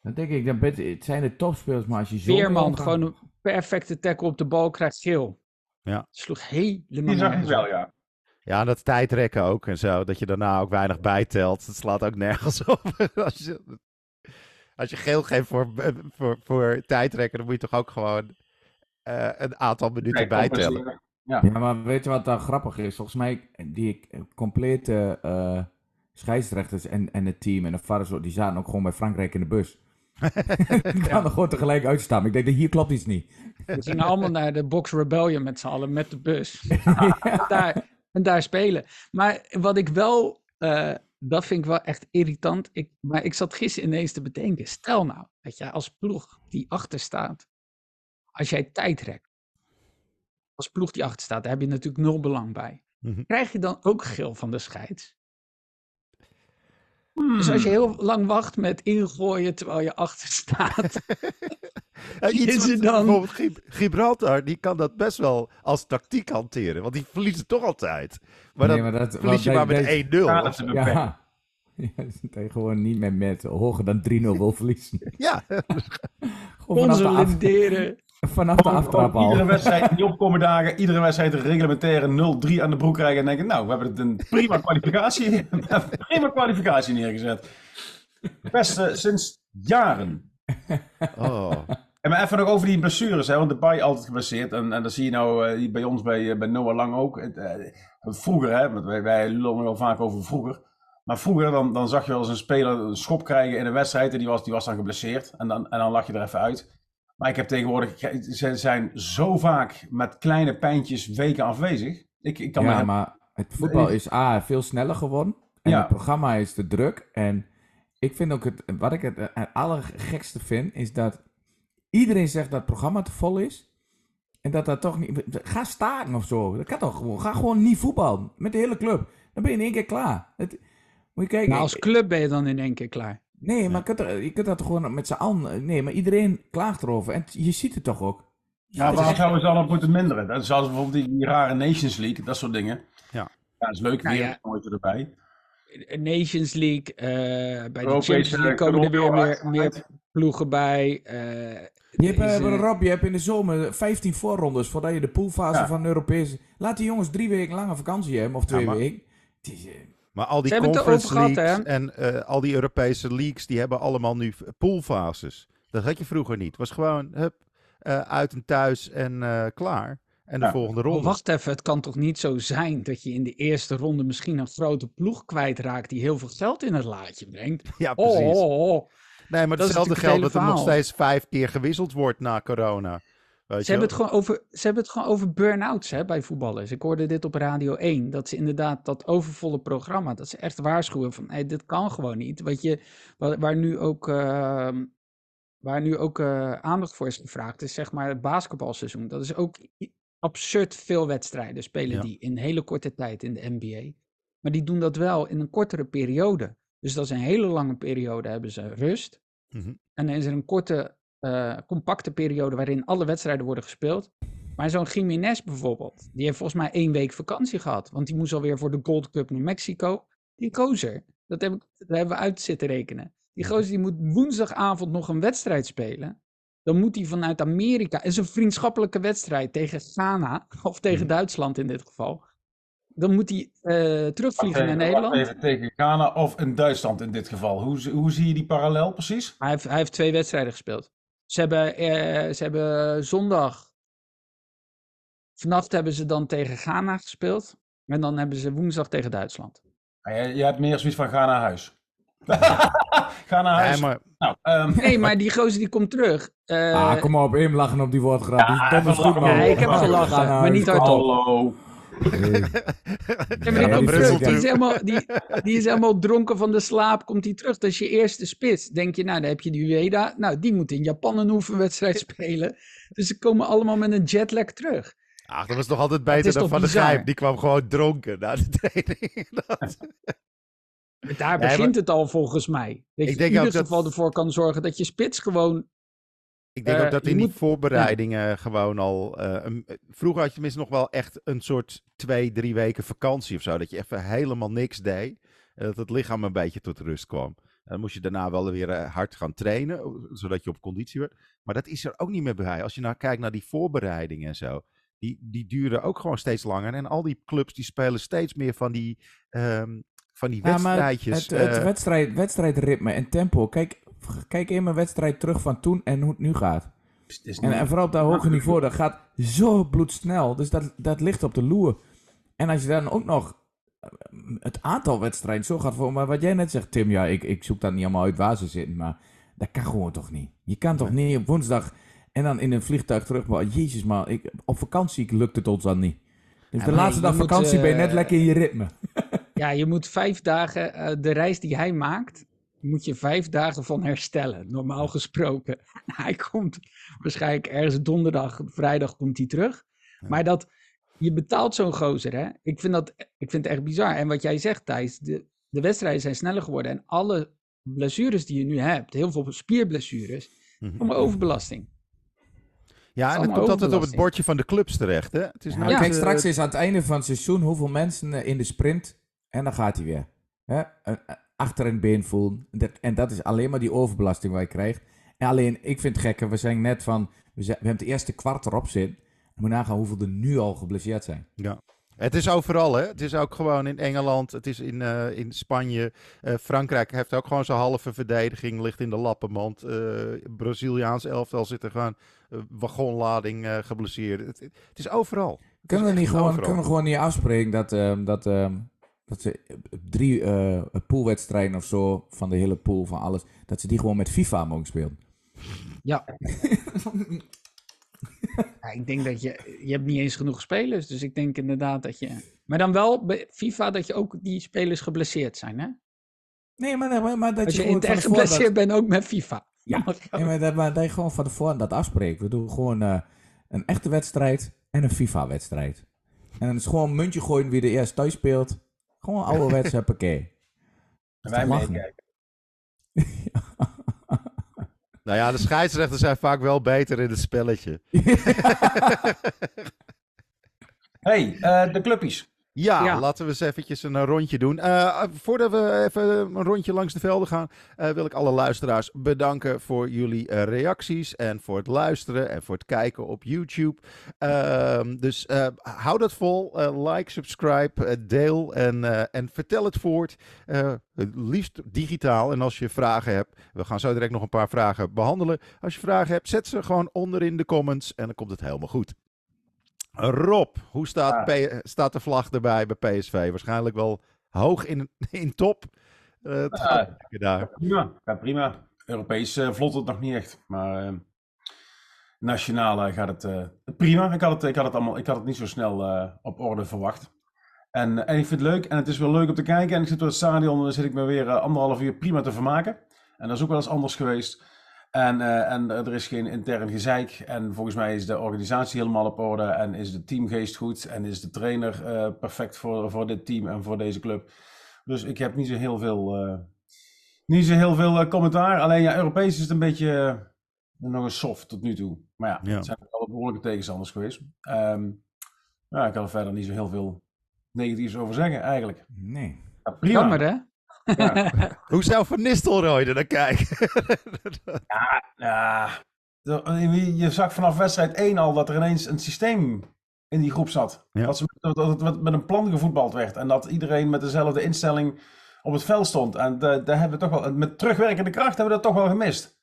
[SPEAKER 4] Dan denk ik, dan ben, het zijn de topspelers, maar als je zo...
[SPEAKER 3] Veerman, gewoon een perfecte tackle op de bal, krijgt geel.
[SPEAKER 2] Ja.
[SPEAKER 3] Sloeg helemaal
[SPEAKER 5] Die zag ik
[SPEAKER 3] nergens
[SPEAKER 5] wel, ja.
[SPEAKER 2] ja, dat tijdrekken ook en zo. Dat je daarna ook weinig bijtelt. Dat slaat ook nergens op. als, je, als je geel geeft voor, voor, voor tijdrekken, dan moet je toch ook gewoon eh, een aantal minuten
[SPEAKER 5] Nee,
[SPEAKER 2] bijtellen.
[SPEAKER 5] Ja.
[SPEAKER 4] Ja, maar weet je wat dan grappig is? Volgens mij, die eh, complete eh scheidsrechters en, en het team en de vaders, die zaten ook gewoon bij Frankrijk in de bus. Die kwamen er gewoon tegelijk uitstaan. Ik denk, dat hier klopt iets niet.
[SPEAKER 3] We gingen allemaal naar de Box Rebellion met z'n allen, met de bus. en, daar, en daar spelen. Maar wat ik wel, eh, dat vind ik wel echt irritant. Ik, maar ik zat gisteren ineens te bedenken. Stel nou, dat jij als ploeg die achter staat, als jij tijd rekt, als ploeg die achter staat, daar heb je natuurlijk nul belang bij.
[SPEAKER 2] Mhm.
[SPEAKER 3] Krijg je dan ook geel van de scheids?
[SPEAKER 5] Hmm.
[SPEAKER 3] Dus als je heel lang wacht met ingooien terwijl je achter staat.
[SPEAKER 2] Ja, iets
[SPEAKER 3] Is dan-
[SPEAKER 2] Bijvoorbeeld Gibraltar, die kan dat best wel als tactiek hanteren. Want die verliezen toch altijd. Maar dan
[SPEAKER 4] Nee, maar dat,
[SPEAKER 2] verlies je maar met
[SPEAKER 4] deze-
[SPEAKER 2] 1-0.
[SPEAKER 5] Ja,
[SPEAKER 4] Ja. gewoon niet meer met hoger dan 3-0 wil verliezen.
[SPEAKER 2] Ja,
[SPEAKER 3] Consolideren.
[SPEAKER 4] Vanaf de aftrap
[SPEAKER 5] ook Iedere
[SPEAKER 4] al.
[SPEAKER 5] wedstrijd, niet opkomen dagen, iedere wedstrijd een reglementaire 0-3 aan de broek krijgen en denken, nou, we hebben het een prima kwalificatie, prima kwalificatie neergezet. Beste sinds jaren.
[SPEAKER 2] oh.
[SPEAKER 5] En maar even nog over die blessures, hè, want de baai altijd geblesseerd. En, en dat zie je nou eh, hier bij ons, bij, eh, bij Noah Lang ook. Het, eh, vroeger, hè, want wij, wij lullen wel vaak over vroeger. Maar vroeger, dan, dan zag je wel eens een speler een schop krijgen in een wedstrijd. En die was, die was dan geblesseerd. En dan, en dan lag je er even uit. Maar ik heb tegenwoordig, ze zijn zo vaak met kleine pijntjes weken afwezig. Ik, ik kan
[SPEAKER 4] Ja, maar het voetbal is A, veel sneller geworden. En
[SPEAKER 5] Ja.
[SPEAKER 4] het programma is te druk. En ik vind ook, het, wat ik het, eh, het allergekste vind, is dat iedereen zegt dat het programma te vol is. En dat dat toch niet... Ga staken of zo. Dat kan toch gewoon. Ga gewoon niet voetballen. Met de hele club. Dan ben je in één keer klaar. Het, moet je kijken.
[SPEAKER 3] Nou, als club ben je dan in één keer klaar.
[SPEAKER 4] Nee, maar je kunt, er- je kunt dat toch gewoon met z'n allen... Nee, maar iedereen klaagt erover. En je ziet het toch ook.
[SPEAKER 5] Ja, waar zouden ze dan op moeten minderen? Dat zoals bijvoorbeeld die, die rare Nations League, dat soort dingen.
[SPEAKER 2] Ja.
[SPEAKER 5] Ja, dat is leuk,
[SPEAKER 3] Nou
[SPEAKER 5] weer
[SPEAKER 3] ja.
[SPEAKER 5] nooit erbij.
[SPEAKER 3] Nations League, eh, bij de Champions League komen er weer meer, meer ploegen bij. eh,
[SPEAKER 4] Je hebt, eh, Rob, je hebt in de zomer 15 voorrondes voordat je de poolfase
[SPEAKER 5] Ja.
[SPEAKER 4] van de Europese... Laat die jongens drie weken lange vakantie hebben, of twee
[SPEAKER 2] maar-
[SPEAKER 4] weken. Het is, eh,
[SPEAKER 2] Maar al die conference
[SPEAKER 3] gehad,
[SPEAKER 2] leagues en eh, al die Europese leagues, die hebben allemaal nu poolfases. Dat had je vroeger niet. Het was gewoon hup, eh, uit en thuis en eh, klaar. En de
[SPEAKER 5] Ja.
[SPEAKER 2] volgende
[SPEAKER 3] Oh,
[SPEAKER 2] ronde.
[SPEAKER 3] wacht even, het kan toch niet zo zijn dat je in de eerste ronde misschien een grote ploeg kwijtraakt die heel veel geld in het laadje brengt?
[SPEAKER 2] Ja,
[SPEAKER 3] Oh,
[SPEAKER 2] precies.
[SPEAKER 3] oh, oh.
[SPEAKER 2] Nee, maar
[SPEAKER 3] dat
[SPEAKER 2] hetzelfde geldt dat er nog steeds vijf keer gewisseld wordt na corona. Weet
[SPEAKER 3] Ze hebben, het gewoon over, ze hebben het gewoon over burn-outs hè, bij voetballers. Ik hoorde dit op Radio 1. Dat ze inderdaad dat overvolle programma, dat ze echt waarschuwen van hey, dit kan gewoon niet. Wat je, waar, nu ook, ehm, waar nu ook eh, aandacht voor is gevraagd, is zeg maar het basketbalseizoen. Dat is ook absurd veel wedstrijden spelen
[SPEAKER 2] Ja.
[SPEAKER 3] die in hele korte tijd in de NBA. Maar die doen dat wel in een kortere periode. Dus dat is een hele lange periode hebben ze rust.
[SPEAKER 2] Mhm.
[SPEAKER 3] En dan is er een korte, eh, compacte periode waarin alle wedstrijden worden gespeeld. Maar zo'n Jiménez bijvoorbeeld, die heeft volgens mij één week vakantie gehad. Want die moest alweer voor de Gold Cup naar Mexico. Die gozer, dat, heb ik, dat hebben we uit zitten rekenen. Die gozer die moet woensdagavond nog een wedstrijd spelen. Dan moet hij vanuit Amerika, het is een vriendschappelijke wedstrijd tegen Ghana, of tegen
[SPEAKER 2] Mhm.
[SPEAKER 3] Duitsland in dit geval. Dan moet hij eh, terugvliegen naar Nederland.
[SPEAKER 5] Even tegen Ghana of in Duitsland in dit geval. Hoe, hoe zie je die parallel precies?
[SPEAKER 3] Hij heeft, hij heeft twee wedstrijden gespeeld. Ze hebben, eh, ze hebben zondag. Vannacht hebben ze dan tegen Ghana gespeeld. En dan hebben ze woensdag tegen Duitsland.
[SPEAKER 5] Ja, je, je hebt meer zoiets van ga naar huis. ga naar huis.
[SPEAKER 2] Nee, maar
[SPEAKER 5] Nou, ehm,
[SPEAKER 3] Nee, maar die gozer die komt terug. Eh,
[SPEAKER 4] ah, kom op, hem lachen op die woordgrap.
[SPEAKER 5] Ja.
[SPEAKER 3] Ja, ik heb gelachen, maar niet hardop.
[SPEAKER 5] hallo.
[SPEAKER 4] Hey.
[SPEAKER 3] ja, maar die,
[SPEAKER 2] Ja,
[SPEAKER 3] is helemaal, die, die is helemaal dronken van de slaap. Komt hij terug. Dat is je eerste spits. Denk je, nou, dan heb je die Ueda. Nou, die moet in Japan een oefenwedstrijd spelen. Dus ze komen allemaal met een jetlag terug.
[SPEAKER 2] ach, dat was toch altijd beter dan Van de? Gijp. Die kwam gewoon dronken na de training. Dat-
[SPEAKER 3] Daar
[SPEAKER 2] Nee,
[SPEAKER 3] begint het al volgens mij. Dat je
[SPEAKER 2] Ik denk
[SPEAKER 3] in ieder
[SPEAKER 2] dat-
[SPEAKER 3] geval ervoor kan zorgen dat je spits gewoon
[SPEAKER 2] Ik denk
[SPEAKER 3] Eh,
[SPEAKER 2] ook dat
[SPEAKER 3] je
[SPEAKER 2] in die
[SPEAKER 3] moet-
[SPEAKER 2] voorbereidingen gewoon al... eh, een- vroeger had je tenminste nog wel echt een soort twee, drie weken vakantie of zo. Dat je even helemaal niks deed. En dat het lichaam een beetje tot rust kwam. Dan moest je daarna wel weer eh, hard gaan trainen, zodat je op conditie werd. Maar dat is er ook niet meer bij. Als je nou kijkt naar die voorbereidingen en zo. Die, die duren ook gewoon steeds langer. En al die clubs die spelen steeds meer van die, ehm, van die
[SPEAKER 4] Ja, maar
[SPEAKER 2] wedstrijdjes.
[SPEAKER 4] het, het
[SPEAKER 2] eh,
[SPEAKER 4] wedstrijd, wedstrijdritme en tempo. Kijk, kijk in mijn wedstrijd terug van toen en hoe het nu gaat.
[SPEAKER 5] Is
[SPEAKER 4] En, en vooral op dat hoge niveau, dat gaat zo bloedsnel. Dus dat, dat ligt op de loer. En als je dan ook nog eh, het aantal wedstrijden zo gaat voor. Maar wat jij net zegt, Tim, ja, ik, ik zoek dat niet allemaal uit waar ze zitten. Maar dat kan gewoon toch niet. Je kan toch niet op woensdag en dan in een vliegtuig terug. Maar jezus, maar ik, op vakantie lukt het ons dan niet. Dus
[SPEAKER 3] Ja,
[SPEAKER 4] de laatste dag
[SPEAKER 3] moet,
[SPEAKER 4] vakantie ben je net
[SPEAKER 3] eh,
[SPEAKER 4] lekker in je ritme.
[SPEAKER 3] Ja, je moet vijf dagen, eh, de reis die hij maakt, moet je vijf dagen van herstellen, normaal gesproken. Hij komt waarschijnlijk ergens donderdag, vrijdag komt hij terug. Maar dat, je betaalt zo'n gozer, hè. Ik vind, dat, ik vind het echt bizar. En wat jij zegt, Thijs, de, de wedstrijden zijn sneller geworden. En alle blessures die je nu hebt, heel veel spierblessures,
[SPEAKER 2] mhm.
[SPEAKER 3] komen overbelasting.
[SPEAKER 2] Ja, en het komt altijd op het bordje van de clubs terecht. Hè? Het is
[SPEAKER 4] Ja,
[SPEAKER 2] nooit,
[SPEAKER 4] kijk,
[SPEAKER 2] eh,
[SPEAKER 4] straks is aan het einde van het seizoen hoeveel mensen eh, in de sprint. En dan gaat hij weer. Hè? Een- een achter het been voelen. Dat, en dat is alleen maar die overbelasting waar je krijgt. En alleen, ik vind het gekke, we zijn net van, we, zijn, we hebben het eerste kwart erop zitten. Je moet nagaan hoeveel er nu al geblesseerd zijn.
[SPEAKER 2] Ja. Het is overal, hè? Het is ook gewoon in Engeland, het is in, eh, in Spanje. Eh, Frankrijk heeft ook gewoon zijn halve verdediging, ligt in de lappenmand. Eh Braziliaans elftal zit er gewoon wagonlading geblesseerd. Het, het is overal.
[SPEAKER 4] Kunnen we, niet gewoon,
[SPEAKER 2] overal.
[SPEAKER 4] kunnen we gewoon niet afspreken dat, ehm, dat, ehm, dat ze drie eh poolwedstrijden of zo van de hele pool van alles, dat ze die gewoon met FIFA mogen spelen?
[SPEAKER 3] Ja. Ja, ik denk dat je, je hebt niet eens genoeg spelers, dus ik denk inderdaad dat je, maar dan wel bij FIFA dat je ook die spelers geblesseerd zijn, hè?
[SPEAKER 4] Nee, maar, maar, maar dat
[SPEAKER 3] Als
[SPEAKER 4] je,
[SPEAKER 3] je in het echt
[SPEAKER 4] dat-
[SPEAKER 3] geblesseerd bent, ook met FIFA.
[SPEAKER 4] Ja,
[SPEAKER 3] je
[SPEAKER 4] Nee, maar, dat, maar dat je gewoon van tevoren dat afspreekt. We doen gewoon eh, een echte wedstrijd en een FIFA-wedstrijd. En dan is gewoon een muntje gooien wie er eerst thuis speelt. Gewoon ouderwets, huppakee.
[SPEAKER 5] En wij meekijken.
[SPEAKER 2] Nou ja, de scheidsrechters zijn vaak wel beter in het spelletje.
[SPEAKER 5] hey, eh, de clubpies.
[SPEAKER 2] Ja,
[SPEAKER 3] Ja.
[SPEAKER 2] laten we eens eventjes een eh, rondje doen. Eh, voordat we even een rondje langs de velden gaan, eh, wil ik alle luisteraars bedanken voor jullie eh, reacties en voor het luisteren en voor het kijken op YouTube. Ehm, dus eh, hou dat vol. Eh, like, subscribe, eh, deel en, eh, en vertel het voort. Eh, liefst digitaal. En als je vragen hebt, we gaan zo direct nog een paar vragen behandelen. Als je vragen hebt, zet ze gewoon onder in de comments en dan komt het helemaal goed. Rob, hoe staat, staat de vlag erbij bij PSV? Waarschijnlijk wel hoog in, in top. Eh,
[SPEAKER 5] Ja.
[SPEAKER 2] daar.
[SPEAKER 5] Prima, gaat prima. Europees eh, vlot het nog niet echt, maar eh, nationaal gaat het prima. Ik had het, ik, had het allemaal, ik had het niet zo snel op orde verwacht. En, en ik vind het leuk en het is wel leuk om te kijken. En ik zit door het stadion en dan zit ik me weer anderhalf uur prima te vermaken. En dat is ook wel eens anders geweest. En, eh, en er is geen intern gezeik. En volgens mij is de organisatie helemaal op orde. En is de teamgeest goed. En is de trainer eh, perfect voor, voor dit team en voor deze club. Dus ik heb niet zo heel veel, eh, niet zo heel veel commentaar. Alleen ja, Europees is het een beetje nog een soft tot nu toe. Maar ja,
[SPEAKER 2] Ja.
[SPEAKER 5] het zijn alle behoorlijke tegenstanders geweest. Ehm ja, ik kan er verder niet zo heel veel negatiefs over zeggen eigenlijk.
[SPEAKER 4] Nee.
[SPEAKER 5] Ja, prima.
[SPEAKER 3] Jammer, hè?
[SPEAKER 5] Ja.
[SPEAKER 2] Hoe zou Van Nistelrooy er naar kijken?
[SPEAKER 5] Ja, je zag vanaf wedstrijd 1 al dat er ineens een systeem in die groep zat.
[SPEAKER 2] Ja.
[SPEAKER 5] Dat, ze, dat, dat het met een plan gevoetbald werd. En dat iedereen met dezelfde instelling op het veld stond. En da- daar hebben we toch wel, met terugwerkende kracht hebben we dat toch wel gemist.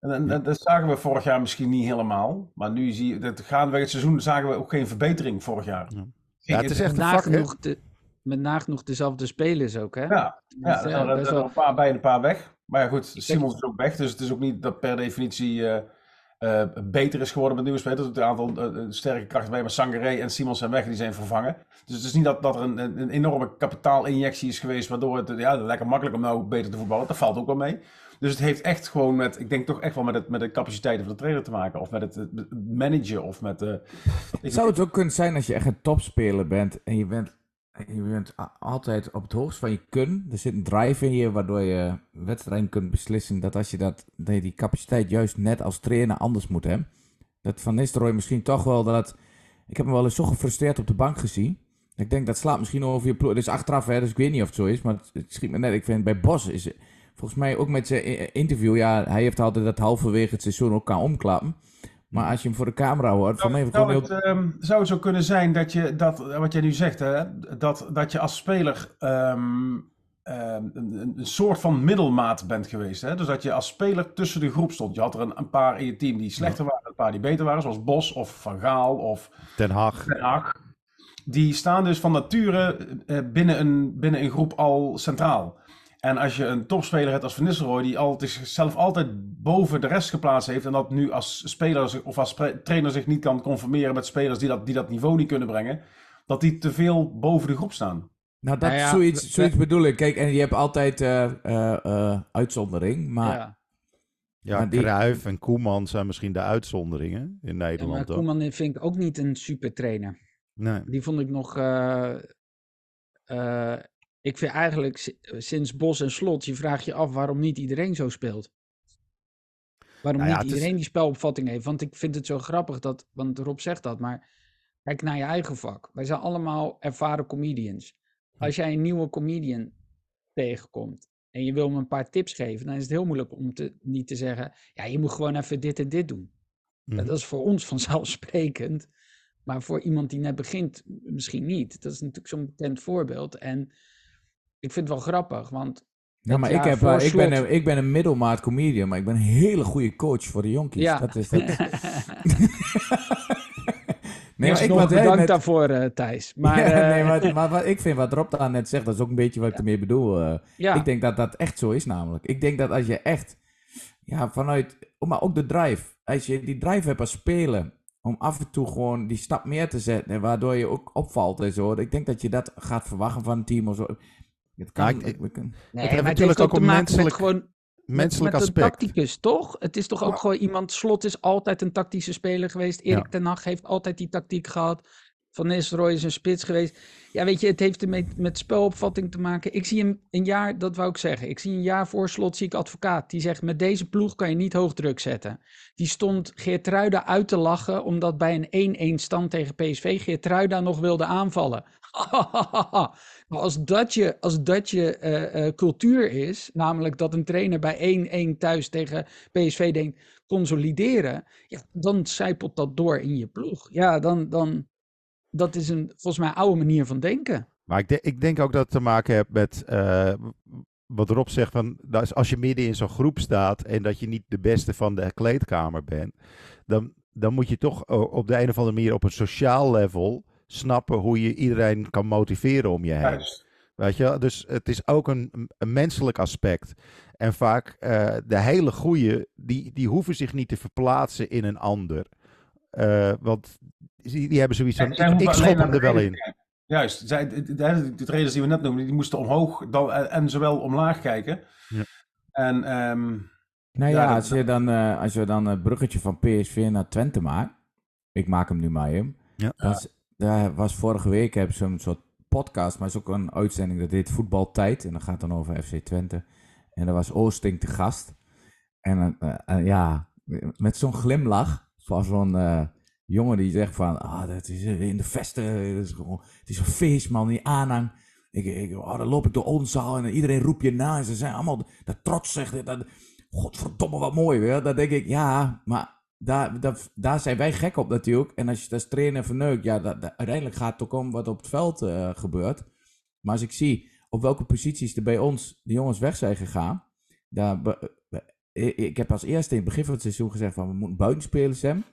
[SPEAKER 5] En, en, en dat zagen we vorig jaar misschien niet helemaal. Maar nu zie je, dat gaandeweg het seizoen zagen we ook geen verbetering vorig jaar.
[SPEAKER 2] Ja. Ja, het is echt een vak,
[SPEAKER 3] de, met nagenoeg dezelfde spelers ook, hè?
[SPEAKER 5] Ja, ja
[SPEAKER 3] is,
[SPEAKER 5] er zijn er-
[SPEAKER 3] wel-
[SPEAKER 5] een paar bij en een paar weg. Maar ja, goed, Simons is ook weg. Dus het is ook niet dat per definitie eh, eh, beter is geworden met nieuwe spelers. Er zitten een aantal eh, sterke krachten bij. Maar Sangaré en Simons zijn weg, die zijn vervangen. Dus het is niet dat, dat er een, een, een enorme kapitaalinjectie is geweest. Waardoor het ja, lekker makkelijk om nou beter te voetballen. Dat valt ook wel mee. Dus het heeft echt gewoon met, ik denk toch echt wel met, het, met de capaciteiten van de trainer te maken. Of met het, het managen. Of met ik-
[SPEAKER 4] Zou het ook kunnen zijn als je echt een topspeler bent en je bent, je bent altijd op het hoogst van je kun. Er zit een drive in je waardoor je wedstrijden kunt beslissen. Dat als je dat, die capaciteit juist net als trainer anders moet hebben. Dat Van Nistelrooy misschien toch wel dat... Ik heb hem wel eens zo gefrustreerd op de bank gezien. Ik denk dat slaat misschien over je ploeg. Het is achteraf, hè, dus ik weet niet of het zo is. Maar het, schiet me net. Ik vind bij Bos is volgens mij ook met zijn interview. Ja, hij heeft altijd dat halverwege het seizoen ook kan omklappen. Maar als je hem voor de camera hoort, van mij
[SPEAKER 5] Zou,
[SPEAKER 4] gewoon
[SPEAKER 5] zou,
[SPEAKER 4] heel...
[SPEAKER 5] het, ehm, zou het zo kunnen zijn dat je, dat, wat jij nu zegt, hè, dat, dat je als speler ehm, ehm, een, een soort van middelmaat bent geweest? Hè? Dus dat je als speler tussen de groep stond. Je had er een, een paar in je team die slechter waren, een paar die beter waren, zoals Bos of Van Gaal of
[SPEAKER 2] Ten Hag.
[SPEAKER 5] Den Haag. Die staan dus van nature eh, binnen, een, binnen een groep al centraal. En als je een topspeler hebt als Van Nistelrooy, die altijd, zichzelf altijd boven de rest geplaatst heeft. En dat nu als speler of als trainer zich niet kan conformeren met spelers die dat, die dat niveau niet kunnen brengen. Dat die te veel boven de groep staan.
[SPEAKER 4] Nou, dat
[SPEAKER 3] Nou ja,
[SPEAKER 4] zoiets, zoiets bedoel ik. Kijk, en je hebt altijd eh, eh, eh, uitzondering, maar
[SPEAKER 3] ja.
[SPEAKER 2] Ja,
[SPEAKER 4] Maar die-
[SPEAKER 2] Cruijff en Koeman zijn misschien de uitzonderingen in
[SPEAKER 3] Ja, maar
[SPEAKER 2] Nederland. ook.
[SPEAKER 3] Koeman vind ik ook niet een super trainer.
[SPEAKER 2] Nee.
[SPEAKER 3] Die vond ik nog. eh, eh, ik vind eigenlijk si- sinds Bos en Slot, je vraagt je af waarom niet iedereen zo speelt. Waarom
[SPEAKER 2] Nou ja,
[SPEAKER 3] niet
[SPEAKER 2] is-
[SPEAKER 3] iedereen die spelopvatting heeft. Want ik vind het zo grappig dat, want Rob zegt dat, maar kijk naar je eigen vak. Wij zijn allemaal ervaren comedians. Als jij een nieuwe comedian tegenkomt en je wil hem een paar tips geven, dan is het heel moeilijk om te, niet te zeggen, ja, je moet gewoon even dit en dit doen.
[SPEAKER 2] Mhm.
[SPEAKER 3] dat is voor ons vanzelfsprekend, maar voor iemand die net begint misschien niet. Dat is natuurlijk zo'n bekend voorbeeld. En ik vind het wel grappig, want
[SPEAKER 4] Ja, maar ik, heb, eh, ik, ben een, ik ben een middelmaat comedian, maar ik ben een hele goede coach voor de jonkies.
[SPEAKER 3] Ja.
[SPEAKER 4] Dat is dat. nee, maar ik
[SPEAKER 3] nog bedankt
[SPEAKER 4] net-
[SPEAKER 3] daarvoor, eh, Thijs. Maar
[SPEAKER 4] Ja,
[SPEAKER 3] eh,
[SPEAKER 4] nee, maar, maar wat ik vind wat Rob daar net zegt, dat is ook een beetje wat ik ermee bedoel.
[SPEAKER 3] ja,
[SPEAKER 4] Ik denk dat dat echt zo is namelijk. Ik denk dat als je echt, ja, vanuit, oh, maar ook de drive. Als je die drive hebt als spelen, om af en toe gewoon die stap meer te zetten, en waardoor je ook opvalt en zo. Ik denk dat je dat gaat verwachten van een team of zo. Het kan,
[SPEAKER 2] ik-
[SPEAKER 3] nee,
[SPEAKER 2] heeft
[SPEAKER 3] het
[SPEAKER 2] natuurlijk
[SPEAKER 3] heeft ook
[SPEAKER 2] een
[SPEAKER 3] maken
[SPEAKER 2] menselijk-
[SPEAKER 3] met gewoon
[SPEAKER 2] Menselijk
[SPEAKER 3] met, met
[SPEAKER 2] aspect.
[SPEAKER 3] een tacticus, toch? Het is toch ook
[SPEAKER 2] Ja.
[SPEAKER 3] gewoon iemand... Slot is altijd een tactische speler geweest. Erik
[SPEAKER 2] Ja.
[SPEAKER 3] ten Hag heeft altijd die tactiek gehad. Van Nistelrooy is een spits geweest. Ja, weet je, het heeft ermee met spelopvatting te maken. Ik zie hem een jaar, dat wou ik zeggen. Ik zie een jaar voor Slot, zie ik advocaat. Die zegt, met deze ploeg kan je niet hoog druk zetten. Die stond Geertruida uit te lachen... omdat bij een 1-1 stand tegen PSV... Geertruida nog wilde aanvallen. Maar als dat je, als dat je eh, eh, cultuur is, namelijk dat een trainer bij 1-1 thuis tegen PSV denkt consolideren, ja, dan zijpelt dat door in je ploeg. Ja, dan, dan dat is een volgens mij oude manier van denken.
[SPEAKER 2] Maar ik, de- ik denk ook dat het te maken heeft met eh, wat Rob zegt. Van, als je midden in zo'n groep staat en dat je niet de beste van de kleedkamer bent, dan, dan moet je toch o- op de een of andere manier op een sociaal level snappen hoe je iedereen kan motiveren om je heen.
[SPEAKER 5] Juist.
[SPEAKER 2] Weet je, wel? dus het is ook een, een menselijk aspect. En vaak eh, de hele goeie, die, die hoeven zich niet te verplaatsen in een ander. Eh, want die, die hebben zoiets van, ik, ik schop hem er wel in.
[SPEAKER 5] kijken. Juist. Zij, de, de, de, de trainers die we net noemden, die moesten omhoog dan, en, zowel omlaag kijken.
[SPEAKER 2] Ja.
[SPEAKER 5] En ehm,
[SPEAKER 4] Nou
[SPEAKER 5] Ja,
[SPEAKER 4] ja,
[SPEAKER 5] dat-
[SPEAKER 4] als, je dan, eh, als je dan het bruggetje van PSV naar Twente maakt. Ik maak hem nu maar in.
[SPEAKER 2] Ja.
[SPEAKER 4] Was, daar was vorige week ze een soort podcast, maar het is ook een uitzending dat heet Voetbaltijd. En dat gaat dan over FC Twente. En daar was Oosting te gast. En eh, ja, met zo'n glimlach van zo'n eh, jongen die zegt van, ah, dat is eh, in de vesten, dat is gewoon, het is een feest man, die aanhang. Ik, ik, oh, dan loop ik door onze zaal en iedereen roept je na. En ze zijn allemaal dat trots, zegt dat, godverdomme wat mooi weer. Dan denk ik, ja, maar daar, daar, daar zijn wij gek op natuurlijk. En als je dat als trainer verneukt, ja, dat, uiteindelijk gaat het ook om wat op het veld eh, gebeurt. Maar als ik zie op welke posities er bij ons de jongens weg zijn gegaan. Daar, ik ik heb als eerste in het begin van het seizoen gezegd van we moeten buitenspelers hebben.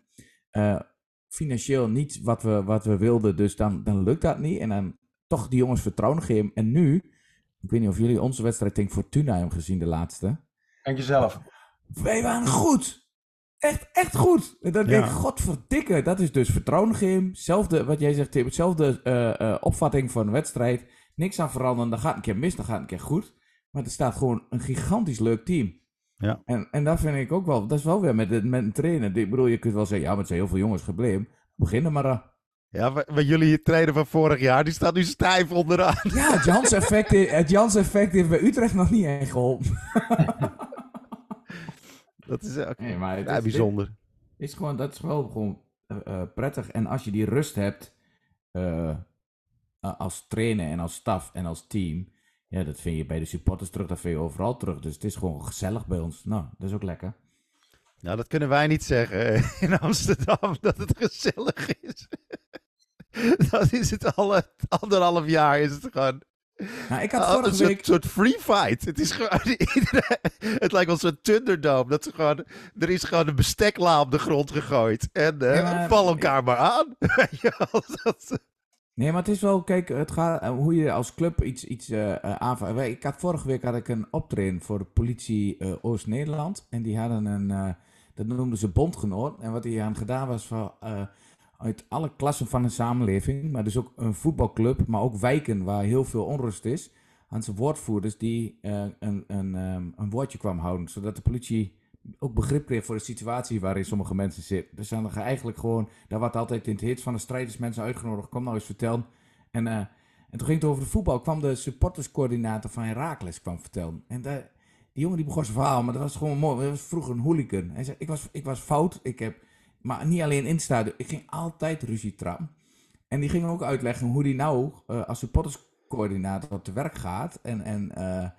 [SPEAKER 4] Eh, financieel niet wat we, wat we wilden, dus dan, dan lukt dat niet. En dan toch die jongens vertrouwen geven. En nu, ik weet niet of jullie onze wedstrijd tegen Fortuna hebben gezien, de laatste.
[SPEAKER 5] denk jezelf.
[SPEAKER 4] Wij waren goed. Echt, echt goed. En dan denk ik, godverdikke, dat is dus vertrouwen geven. Zelfde, wat jij zegt, Tim, hetzelfde eh, eh, opvatting van een wedstrijd. Niks aan veranderen, dan gaat een keer mis, dan gaat een keer goed. Maar er staat gewoon een gigantisch leuk team.
[SPEAKER 2] Ja.
[SPEAKER 4] En, en dat vind ik ook wel, dat is wel weer met, met een trainer. Ik bedoel, je kunt wel zeggen, ja, maar het zijn heel veel jongens gebleven. Begin er maar aan.
[SPEAKER 2] Ja, wat jullie trainer van vorig jaar, die staat nu stijf onderaan.
[SPEAKER 4] Ja, het Jans effect, het Jans effect heeft bij Utrecht nog niet echt geholpen.
[SPEAKER 2] Dat is ook
[SPEAKER 4] Nee, maar het
[SPEAKER 2] ja,
[SPEAKER 4] is-
[SPEAKER 2] bijzonder.
[SPEAKER 4] is gewoon, dat is wel gewoon eh, eh, prettig. En als je die rust hebt eh, eh, als trainer en als staf en als team, ja, dat vind je bij de supporters terug, dat vind je overal terug. Dus het is gewoon gezellig bij ons. Nou, dat is ook lekker.
[SPEAKER 2] Nou, dat kunnen wij niet zeggen eh, in Amsterdam, dat het gezellig is. dat is het al een anderhalf jaar, is het gewoon
[SPEAKER 4] Nou, ik had
[SPEAKER 2] een
[SPEAKER 4] vorige
[SPEAKER 2] soort,
[SPEAKER 4] week...
[SPEAKER 2] soort free fight. Het is gewoon, het lijkt wel zo'n Thunderdome. Dat ze gewoon, er is gewoon een bestekla op de grond gegooid. En
[SPEAKER 4] Ja, maar-
[SPEAKER 2] val elkaar maar aan. Dat-
[SPEAKER 4] Nee, maar het is wel, kijk, het gaat, eh, hoe je als club iets, iets. Wij- Ik had, vorige week had ik een optreden voor de politie Oost-Nederland. En die hadden een, dat noemden ze bondgenoot. En wat die aan gedaan was van, uit alle klassen van de samenleving. Maar dus ook een voetbalclub, maar ook wijken waar heel veel onrust is. Aan zijn woordvoerders die een, een, ehm, een woordje kwam houden. Zodat de politie ook begrip kreeg voor de situatie waarin sommige mensen zitten. Dus dan ga eigenlijk gewoon, daar wordt altijd in het hit van de strijders mensen uitgenodigd. Kom nou eens vertellen. En, eh, en toen ging het over de voetbal. kwam de supporterscoördinator van Herakles kwam vertellen. En die jongen die begon zijn verhaal, maar dat was gewoon mooi. Dat was vroeger een hooligan. Hij zei, ik was, ik was fout. Ik heb, maar niet alleen in. Ik ging altijd ruzie trappen. En die ging ook uitleggen hoe die nou eh, als supporterscoördinator te werk gaat. En, en, eh,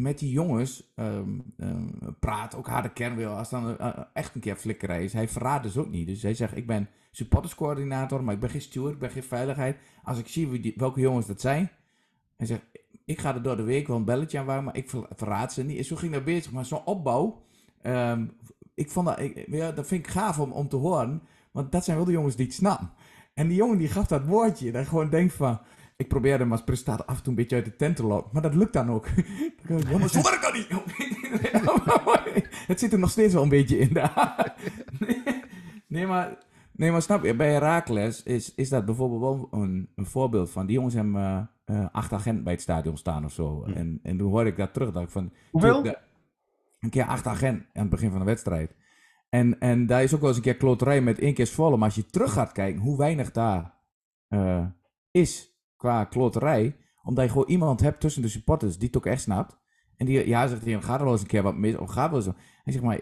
[SPEAKER 4] met die jongens ehm, ehm, praat, ook harde kern wil, als dan eh, echt een keer flikkerij is. Hij verraadt dus ook niet. Dus hij zegt, ik ben supporterscoördinator, maar ik ben geen steward, ik ben geen veiligheid. Als ik zie wie die, welke jongens dat zijn, hij zegt, ik ga er door de week wel een belletje aan waar, maar ik ver- verraad ze niet. En zo ging dat bezig, maar zo'n opbouw, ehm, ik vond dat, ik, ja, dat vind ik gaaf om, om te horen, want dat zijn wel de jongens die het snappen. En die jongen die gaf dat woordje, dat gewoon denkt van, ik probeerde hem als presentator af en toe een beetje uit de tent te lokken, maar dat lukt dan ook. Maar zo werkt dat niet! het zit er nog steeds wel een beetje in. daar. nee, maar, nee, maar snap je, bij Herakles is, is dat bijvoorbeeld wel een, een voorbeeld van, die jongens hebben eh, acht agenten bij het stadion staan of zo. En, en toen hoorde ik dat terug, dacht ik van...
[SPEAKER 5] Hoeveel?
[SPEAKER 4] dat- Een keer acht agenten aan het begin van de wedstrijd. En, en daar is ook wel eens een keer kloterij met één keer Zwolle. Maar als je terug gaat kijken hoe weinig daar eh, is qua kloterij. Omdat je gewoon iemand hebt tussen de supporters die het ook echt snapt. En die, ja, zegt hij, gaat er wel eens een keer wat mis. Of gaat wel zo. Hij zegt maar,